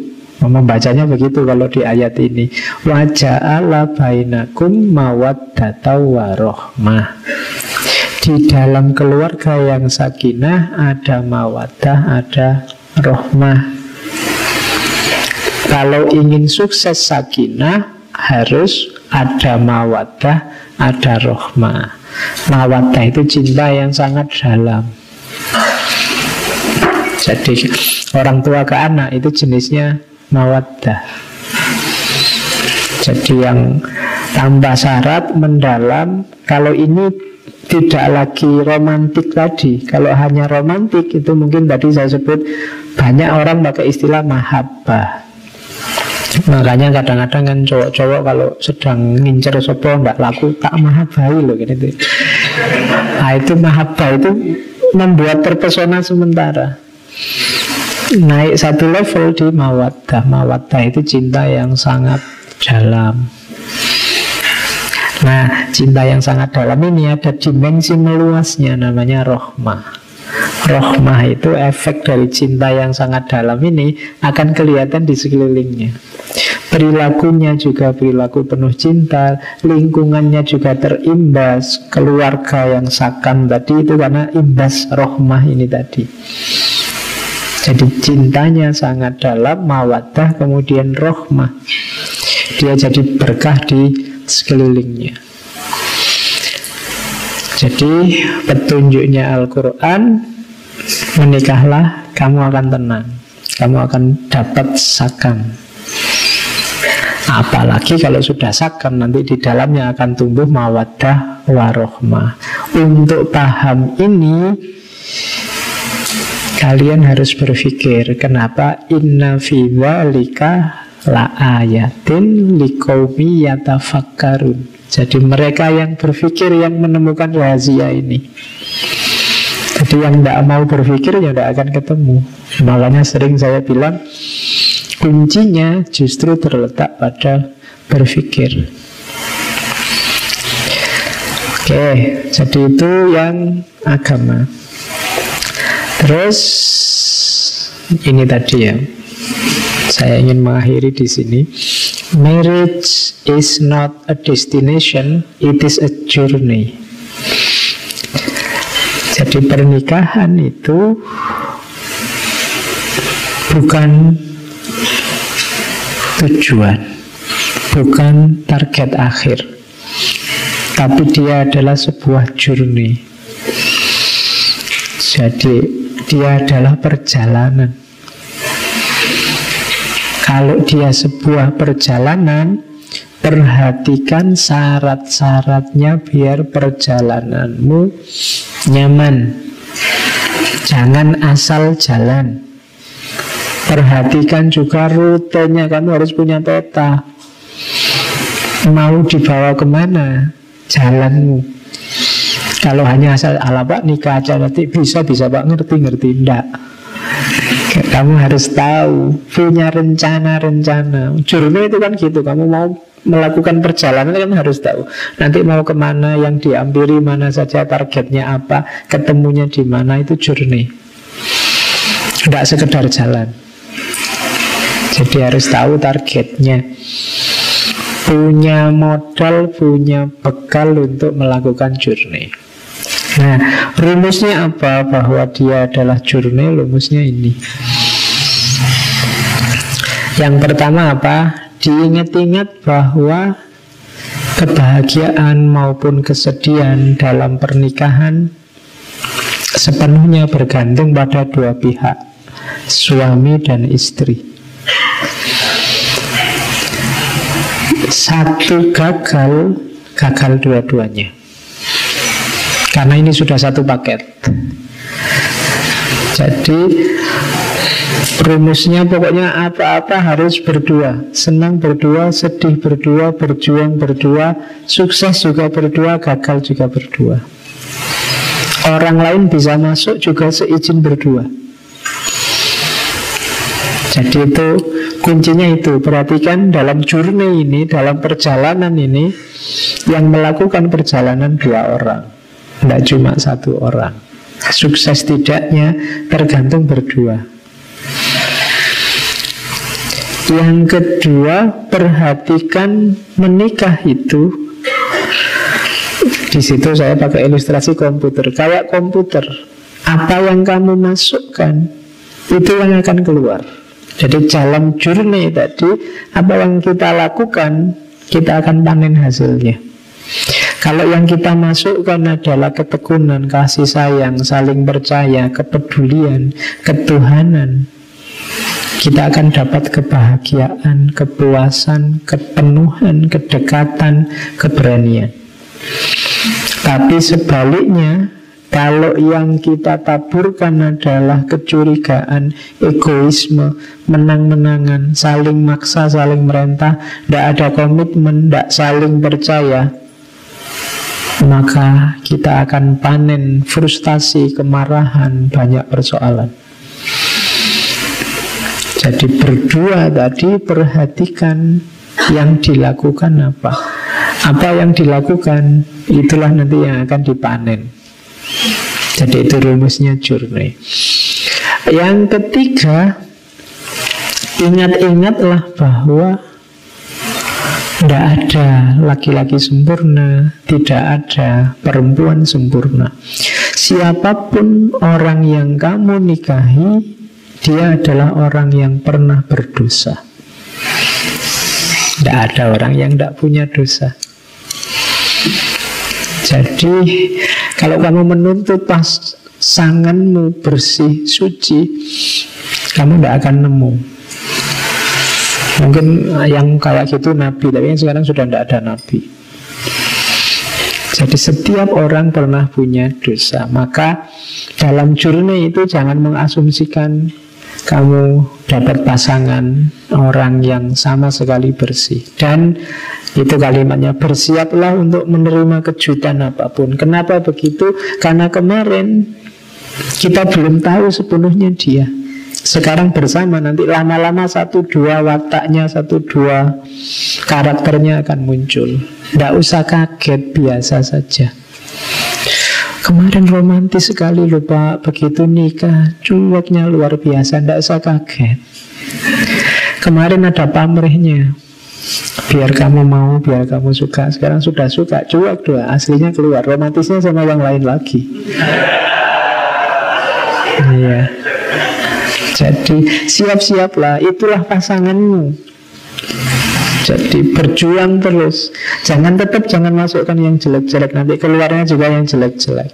Membacanya begitu kalau di ayat ini. Waja'ala bainakum mawaddata warohmah. Di dalam keluarga yang sakinah ada mawadah, ada rohmah. Kalau ingin sukses sakinah harus ada mawadah, ada rohmah. Mawadah itu cinta yang sangat dalam. Jadi orang tua ke anak itu jenisnya mawadah. Jadi yang tambah syarat mendalam kalau ini tidak lagi romantik tadi. Kalau hanya romantik itu mungkin tadi saya sebut banyak orang pakai istilah mahabbah. Makanya kadang-kadang kan cowok-cowok kalau sedang ngincer sopo nggak laku tak mahabai loh gitu. Nah itu mahabbah itu membuat terpesona sementara. Naik satu level di mawaddah. Mawaddah itu cinta yang sangat dalam. Nah, cinta yang sangat dalam ini ada dimensi meluasnya namanya rohmah. Rohmah itu efek dari cinta yang sangat dalam ini akan kelihatan di sekelilingnya. Perilakunya juga perilaku penuh cinta, lingkungannya juga terimbas, keluarga yang sakam tadi itu karena imbas rohmah ini tadi. Jadi cintanya sangat dalam, mawadah, kemudian rohmah. Dia jadi berkah di sekelilingnya. Jadi petunjuknya Al-Quran Menikahlah, kamu akan tenang Kamu akan dapat sakam Apalagi kalau sudah sakam Nanti di dalamnya akan tumbuh mawadah warohmah Untuk paham ini Kalian harus berpikir Kenapa inna fi lika la ayatin likomi yatafakkarun jadi mereka yang berpikir yang menemukan rahasia ini. Jadi yang tidak mau berpikir ya tidak akan ketemu. Makanya sering saya bilang kuncinya justru terletak pada berpikir. Oke, jadi itu yang agama. Terus ini tadi ya. Saya ingin mengakhiri di sini. Marriage is not a destination, it is a journey. Jadi pernikahan itu bukan tujuan, bukan target akhir, tapi dia adalah sebuah journey. Jadi dia adalah perjalanan. Kalau dia sebuah perjalanan, perhatikan syarat-syaratnya biar perjalananmu nyaman. Jangan asal jalan. Perhatikan juga rutenya, kamu harus punya peta. Mau dibawa ke mana jalanmu? Kalau hanya asal ala pak nikah aja nanti bisa bisa pak ngerti ngerti enggak. Kamu harus tahu, punya rencana-rencana. Journey itu kan gitu, kamu mau melakukan perjalanan kamu harus tahu. Nanti mau ke mana, yang diampiri mana saja, targetnya apa, ketemunya di mana, itu journey. Tidak sekedar jalan. Jadi harus tahu targetnya. Punya modal, punya bekal untuk melakukan journey. Nah, rumusnya apa? Bahwa dia adalah jurnal, rumusnya ini. Yang pertama apa? Diingat-ingat bahwa kebahagiaan maupun kesedihan dalam pernikahan sepenuhnya bergantung pada dua pihak, suami dan istri. Satu gagal, gagal dua-duanya. Karena ini sudah satu paket. Jadi rumusnya pokoknya apa-apa harus berdua. Senang berdua, sedih berdua, berjuang berdua, sukses juga berdua, gagal juga berdua. Orang lain bisa masuk juga seizin berdua. Jadi itu kuncinya itu Perhatikan dalam journey ini Dalam perjalanan ini Yang melakukan perjalanan dua orang tidak cuma satu orang. Sukses tidaknya tergantung berdua. Yang kedua Perhatikan menikah itu. Di situ saya pakai ilustrasi komputer. Kayak komputer Apa yang kamu masukkan Itu yang akan keluar. Jadi jalan journey tadi Apa yang kita lakukan Kita akan panen hasilnya kalau yang kita masukkan adalah ketekunan, kasih sayang, saling percaya, kepedulian, ketuhanan, kita akan dapat kebahagiaan, kepuasan, kepenuhan, kedekatan, keberanian. Tapi sebaliknya, kalau yang kita taburkan adalah kecurigaan, egoisme, menang-menangan, saling maksa, saling merentah, tidak ada komitmen, tidak saling percaya, maka kita akan panen frustasi, kemarahan, banyak persoalan. Jadi berdua tadi perhatikan yang dilakukan apa. Apa yang dilakukan itulah nanti yang akan dipanen. Jadi itu rumusnya journey. Yang ketiga, ingat-ingatlah bahwa tidak ada laki-laki sempurna, tidak ada perempuan sempurna. Siapa pun orang yang kamu nikahi, dia adalah orang yang pernah berdosa. Tidak ada orang yang tidak punya dosa. Jadi, kalau kamu menuntut pasanganmu bersih, suci, kamu tidak akan nemu. Mungkin yang kayak gitu nabi, tapi yang sekarang sudah tidak ada nabi. Jadi setiap orang pernah punya dosa. Maka dalam journey itu jangan mengasumsikan kamu dapat pasangan orang yang sama sekali bersih. Dan itu kalimatnya bersiaplah untuk menerima kejutan apa pun. Kenapa begitu? Karena kemarin kita belum tahu sepenuhnya dia. Sekarang bersama nanti lama-lama satu dua wataknya satu dua karakternya akan muncul. Tidak usah kaget biasa saja. Kemarin romantis sekali lupa begitu nikah cueknya luar biasa Tidak usah kaget Kemarin ada pamrihnya Biar kamu mau, biar kamu suka Sekarang sudah suka, cuek dua Aslinya keluar, romantisnya sama yang lain lagi Iya jadi siap-siaplah, itulah pasanganmu. Jadi berjuang terus. Jangan tetap jangan masukkan yang jelek-jelek nanti keluarnya juga yang jelek-jelek.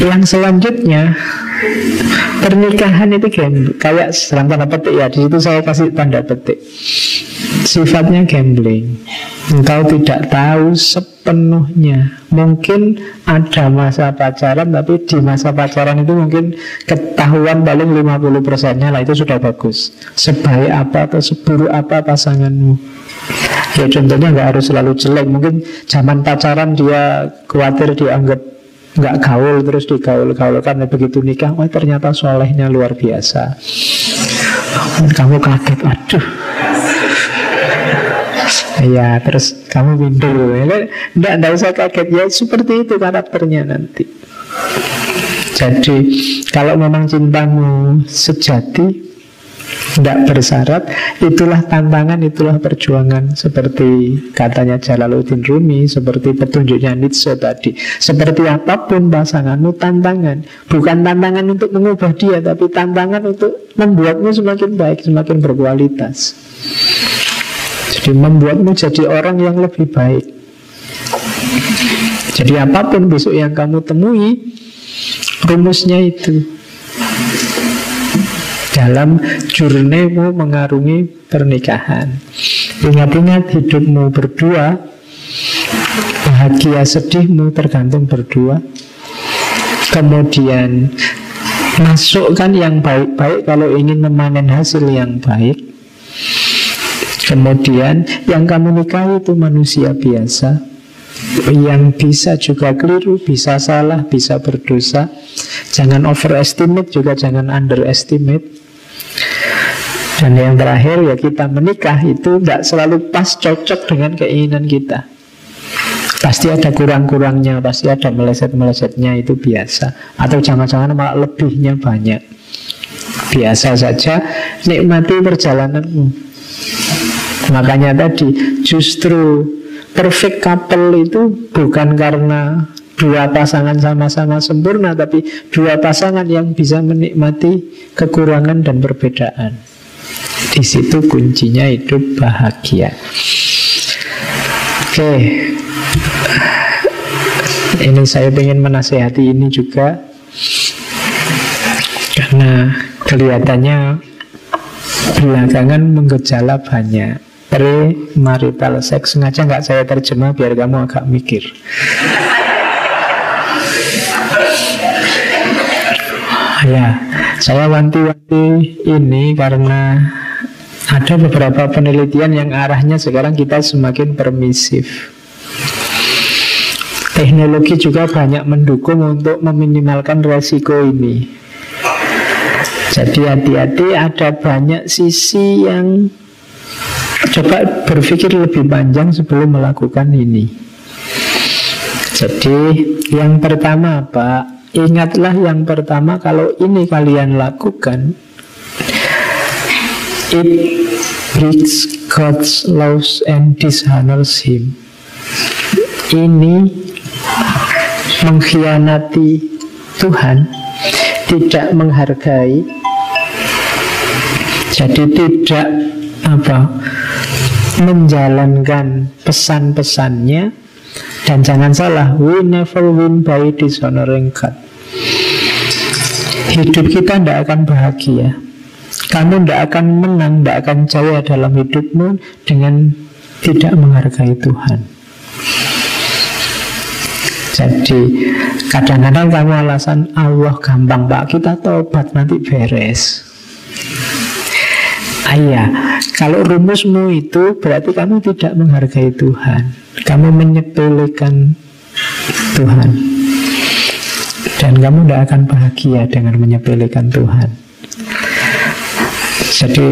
Yang selanjutnya pernikahan itu gambling. Kayak dalam tanda petik ya. Di situ saya kasih tanda petik. Sifatnya gambling. Engkau tidak tahu sepenuhnya. Mungkin ada masa pacaran Tapi di masa pacaran itu mungkin Ketahuan paling 50 persennya lah Itu sudah bagus. Sebaik apa atau seburuk apa pasanganmu. Ya contohnya nggak harus selalu jelek. Mungkin zaman pacaran dia khawatir dianggap nggak gaul terus digaul-gaulkan begitu nikah wah ternyata solehnya luar biasa. Kamu kaget aduh Ya, terus kamu minder. Tidak, tidak usah kaget. Ya, seperti itu karakternya nanti. Jadi, kalau memang cintamu sejati, tidak bersyarat, itulah tantangan, itulah perjuangan. Seperti katanya Jalaluddin Rumi, seperti petunjuknya Nietzsche tadi. Seperti apa pun pasanganmu, tantangan. Bukan tantangan untuk mengubah dia, tapi tantangan untuk membuatmu semakin baik, semakin berkualitas. Jadi membuatmu jadi orang yang lebih baik. Jadi apa pun besok yang kamu temui Rumusnya itu. Dalam jurnemu mengarungi pernikahan. Ingat-ingat hidupmu berdua Bahagia sedihmu tergantung berdua. Kemudian Masukkan yang baik-baik Kalau ingin memanen hasil yang baik Kemudian yang kamu nikahi itu manusia biasa. Yang bisa juga keliru, bisa salah, bisa berdosa. Jangan overestimate juga jangan underestimate. Dan yang terakhir ya kita menikah itu tidak selalu pas cocok dengan keinginan kita. Pasti ada kurang-kurangnya, pasti ada meleset-melesetnya itu biasa. Atau jangan-jangan malah lebihnya banyak. Biasa saja nikmati perjalananmu Makanya tadi justru perfect couple itu bukan karena dua pasangan sama-sama sempurna, tapi dua pasangan yang bisa menikmati kekurangan dan perbedaan. Di situ kuncinya hidup bahagia. Oke, ini saya ingin menasehati ini juga karena kelihatannya belakangan menggejala banyak pre-marital sex sengaja nggak saya terjemah biar kamu agak mikir ya saya wanti-wanti ini karena ada beberapa penelitian yang arahnya sekarang kita semakin permisif Teknologi juga banyak mendukung untuk meminimalkan resiko ini. Jadi hati-hati ada banyak sisi yang coba berpikir lebih panjang sebelum melakukan ini. Jadi yang pertama Pak, ingatlah yang pertama kalau ini kalian lakukan it breaks God's laws and dishonors him. Ini mengkhianati Tuhan, tidak menghargai, jadi tidak apa menjalankan pesan-pesannya dan jangan salah, we never win by dishonoring God. Hidup kita tidak akan bahagia. Kamu tidak akan menang, tidak akan jaya dalam hidupmu dengan tidak menghargai Tuhan. Jadi kadang-kadang kamu alasan Allah gampang pak kita tobat nanti beres. Ayah, kalau rumusmu itu berarti kamu tidak menghargai Tuhan. Kamu menyepelekan Tuhan. Dan kamu tidak akan bahagia dengan menyepelekan Tuhan. Jadi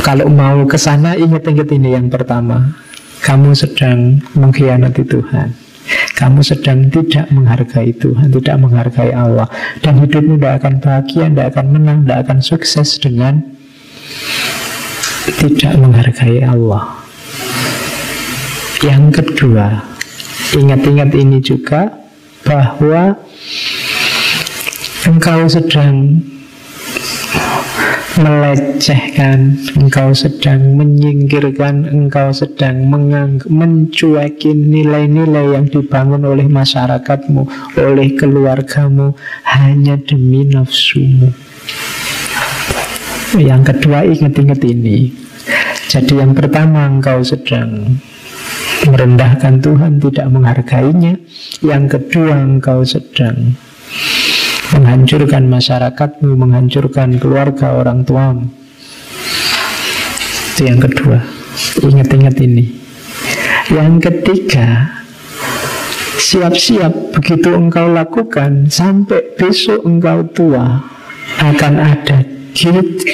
kalau mau ke sana ingat-ingat ini yang pertama. Kamu sedang mengkhianati Tuhan. Kamu sedang tidak menghargai Tuhan, tidak menghargai Allah. Dan hidupmu tidak akan bahagia, tidak akan menang, tidak akan sukses dengan tidak menghargai Allah. Yang kedua, ingat-ingat ini juga bahwa engkau sedang melecehkan, engkau sedang menyingkirkan, engkau sedang mencuekin nilai-nilai yang dibangun oleh masyarakatmu, oleh keluargamu, hanya demi nafsumu. Yang kedua ingat-ingat ini. Jadi yang pertama engkau sedang merendahkan Tuhan, tidak menghargainya. Yang kedua engkau sedang menghancurkan masyarakatmu, menghancurkan keluarga orang tuamu. Itu yang kedua. Ingat-ingat ini. Yang ketiga, siap-siap begitu engkau lakukan sampai besok engkau tua akan ada guilt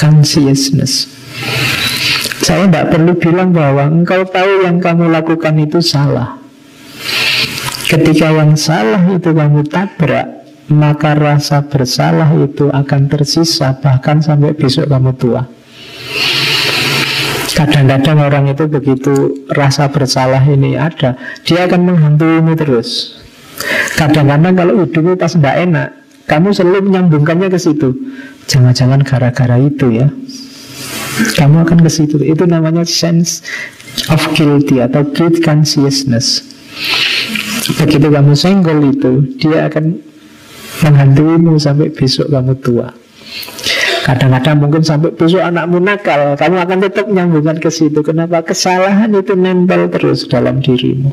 consciousness. Saya tidak perlu bilang bahwa engkau tahu yang kamu lakukan itu salah. Ketika yang salah itu kamu tabrak, maka rasa bersalah itu akan tersisa bahkan sampai besok kamu tua. Kadang-kadang orang itu begitu rasa bersalah ini ada, dia akan menghantuimu terus. Kadang-kadang kalau hidupmu pas tidak enak, kamu selalu menyambungkannya ke situ. Jangan-jangan gara-gara itu ya. Kamu akan ke situ. Itu namanya sense of guilty atau guilt consciousness. Begitu kamu senggol itu, dia akan menghantuimu sampai besok kamu tua. Kadang-kadang mungkin sampai besok anakmu nakal, kamu akan tetap menyambungkan ke situ. Kenapa? Kesalahan itu nempel terus dalam dirimu.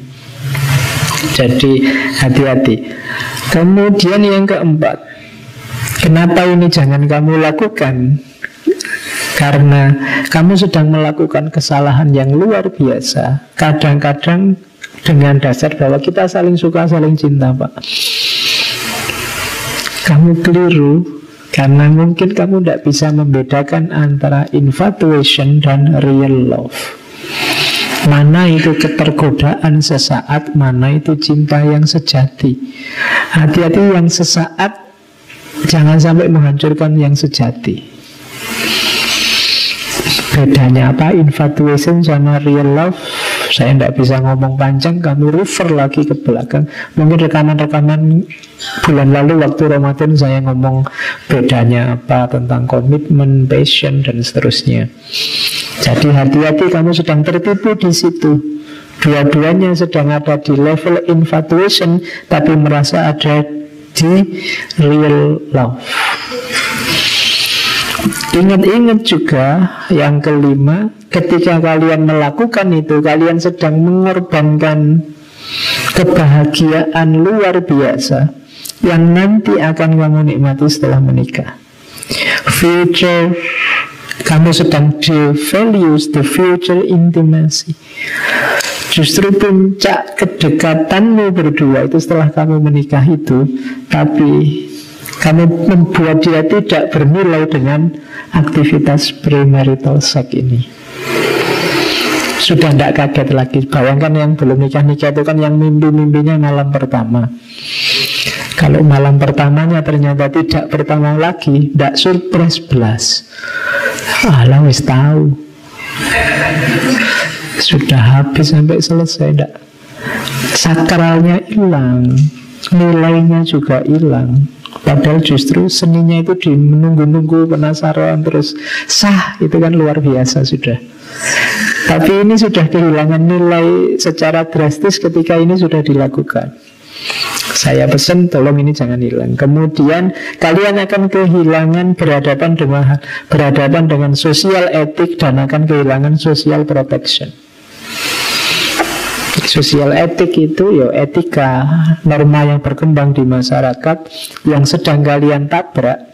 Jadi hati-hati. Kemudian yang keempat, kenapa ini jangan kamu lakukan? Karena kamu sedang melakukan kesalahan yang luar biasa. Kadang-kadang dengan dasar bahwa kita saling suka, saling cinta, Pak kamu keliru karena mungkin kamu tidak bisa membedakan antara infatuation dan real love. Mana itu ketergodaan sesaat, mana itu cinta yang sejati. Hati-hati yang sesaat, jangan sampai menghancurkan yang sejati. Bedanya apa? Infatuation sama real love saya tidak bisa ngomong panjang, kamu refer lagi ke belakang. Mungkin rekaman-rekaman bulan lalu waktu Ramadan saya ngomong bedanya apa tentang komitmen, passion, dan seterusnya. Jadi hati-hati kamu sedang tertipu di situ. Dua-duanya sedang ada di level infatuation, tapi merasa ada di real love. Ingat-ingat juga yang kelima, ketika kalian melakukan itu, kalian sedang mengorbankan kebahagiaan luar biasa yang nanti akan kamu nikmati setelah menikah. Future kamu sedang devalues the future intimacy. Justru puncak kedekatanmu berdua itu setelah kamu menikah itu, tapi kamu membuat dia tidak bernilai dengan aktivitas premarital sex ini. Sudah tidak kaget lagi. Bayangkan yang belum nikah-nikah itu kan yang mimpi-mimpinya malam pertama. Kalau malam pertamanya ternyata tidak pertama lagi, tidak surprise belas. Alah wis tahu. Sudah habis sampai selesai, tidak. Sakralnya hilang, nilainya juga hilang. Padahal justru seninya itu di menunggu-nunggu penasaran terus sah itu kan luar biasa sudah. Tapi ini sudah kehilangan nilai secara drastis ketika ini sudah dilakukan. Saya pesan tolong ini jangan hilang. Kemudian kalian akan kehilangan berhadapan dengan berhadapan dengan sosial etik dan akan kehilangan sosial protection. Sosial etik itu ya etika norma yang berkembang di masyarakat yang sedang kalian tabrak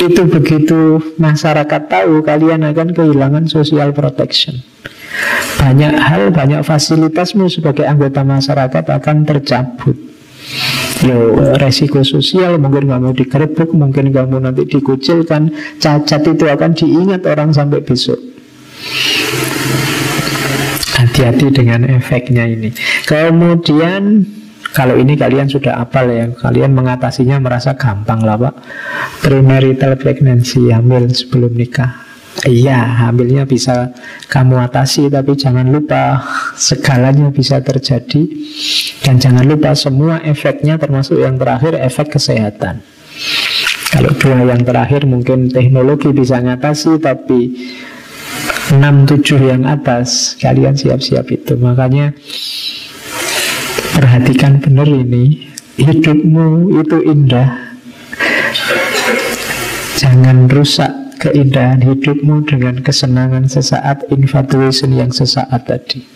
itu begitu masyarakat tahu kalian akan kehilangan social protection. Banyak hal, banyak fasilitasmu sebagai anggota masyarakat akan tercabut. Yo, resiko sosial mungkin kamu dikerebuk, mungkin kamu nanti dikucilkan, cacat itu akan diingat orang sampai besok. Hati-hati dengan efeknya ini. Kemudian kalau ini kalian sudah apal ya, kalian mengatasinya merasa gampang lah pak. Premarital pregnancy, hamil sebelum nikah. Iya, hamilnya bisa kamu atasi, tapi jangan lupa segalanya bisa terjadi. Dan jangan lupa semua efeknya termasuk yang terakhir efek kesehatan. Kalau dua yang terakhir mungkin teknologi bisa ngatasi, tapi 6-7 yang atas. Kalian siap-siap itu. Makanya Perhatikan benar ini. Hidupmu itu indah. Jangan rusak keindahan hidupmu dengan kesenangan sesaat infatuation yang sesaat tadi.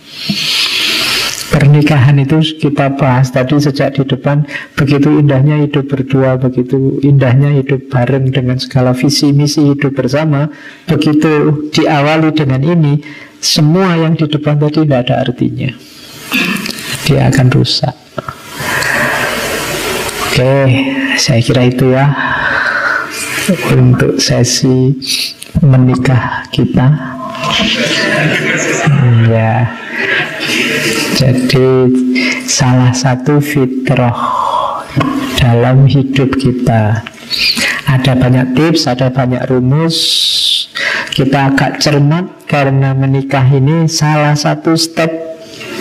Pernikahan itu kita bahas tadi sejak di depan Begitu indahnya hidup berdua Begitu indahnya hidup bareng dengan segala visi misi hidup bersama Begitu diawali dengan ini Semua yang di depan tadi tidak ada artinya. Dia akan rusak. Oke, saya kira itu ya Untuk sesi menikah kita. Ya jadi salah satu fitrah dalam hidup kita. Ada banyak tips, ada banyak rumus. Kita agak cermat karena menikah ini salah satu step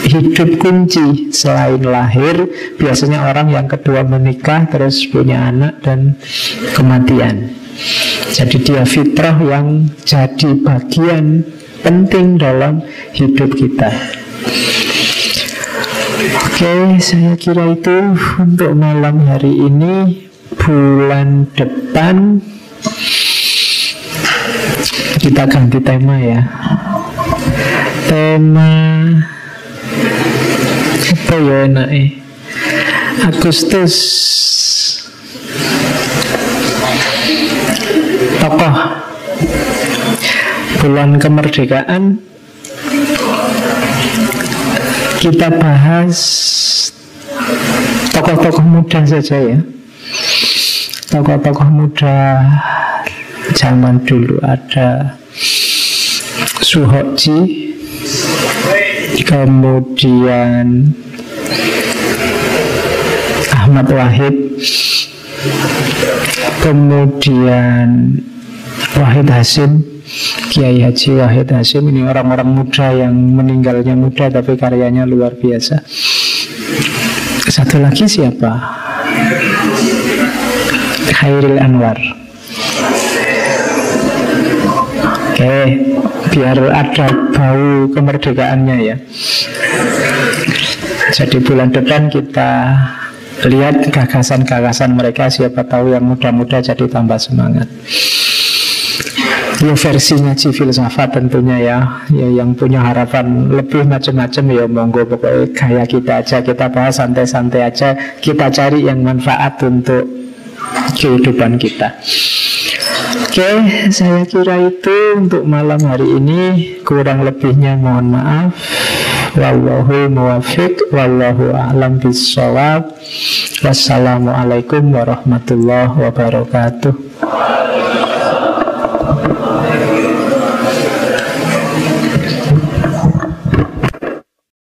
hidup kunci. Selain lahir, biasanya orang yang kedua menikah Terus punya anak dan kematian. Jadi dia fitrah yang jadi bagian penting dalam hidup kita Oke, saya kira itu untuk malam hari ini bulan depan kita ganti tema ya. Tema apa ya enak eh? Agustus tokoh bulan kemerdekaan kita bahas tokoh-tokoh muda saja ya. Tokoh-tokoh muda zaman dulu ada Suhoji, kemudian Ahmad Wahid, kemudian Wahid Hasim, Kiai Haji Wahid Hasim ini orang-orang muda yang meninggalnya muda tapi karyanya luar biasa. Satu lagi siapa? Khairil Anwar. Oke, biar ada bau kemerdekaannya ya. Jadi bulan depan kita lihat gagasan-gagasan mereka siapa tahu yang muda-muda jadi tambah semangat. Ya versi ngaji filsafat tentunya ya, ya Yang punya harapan lebih macam-macam ya monggo. Pokoknya gaya kita aja Kita bahas santai-santai aja. Kita cari yang manfaat untuk kehidupan kita. Oke, saya kira itu untuk malam hari ini. Kurang lebihnya mohon maaf. Wallahu muwafiq Wallahu a'lam bisawab Wassalamualaikum warahmatullahi wabarakatuh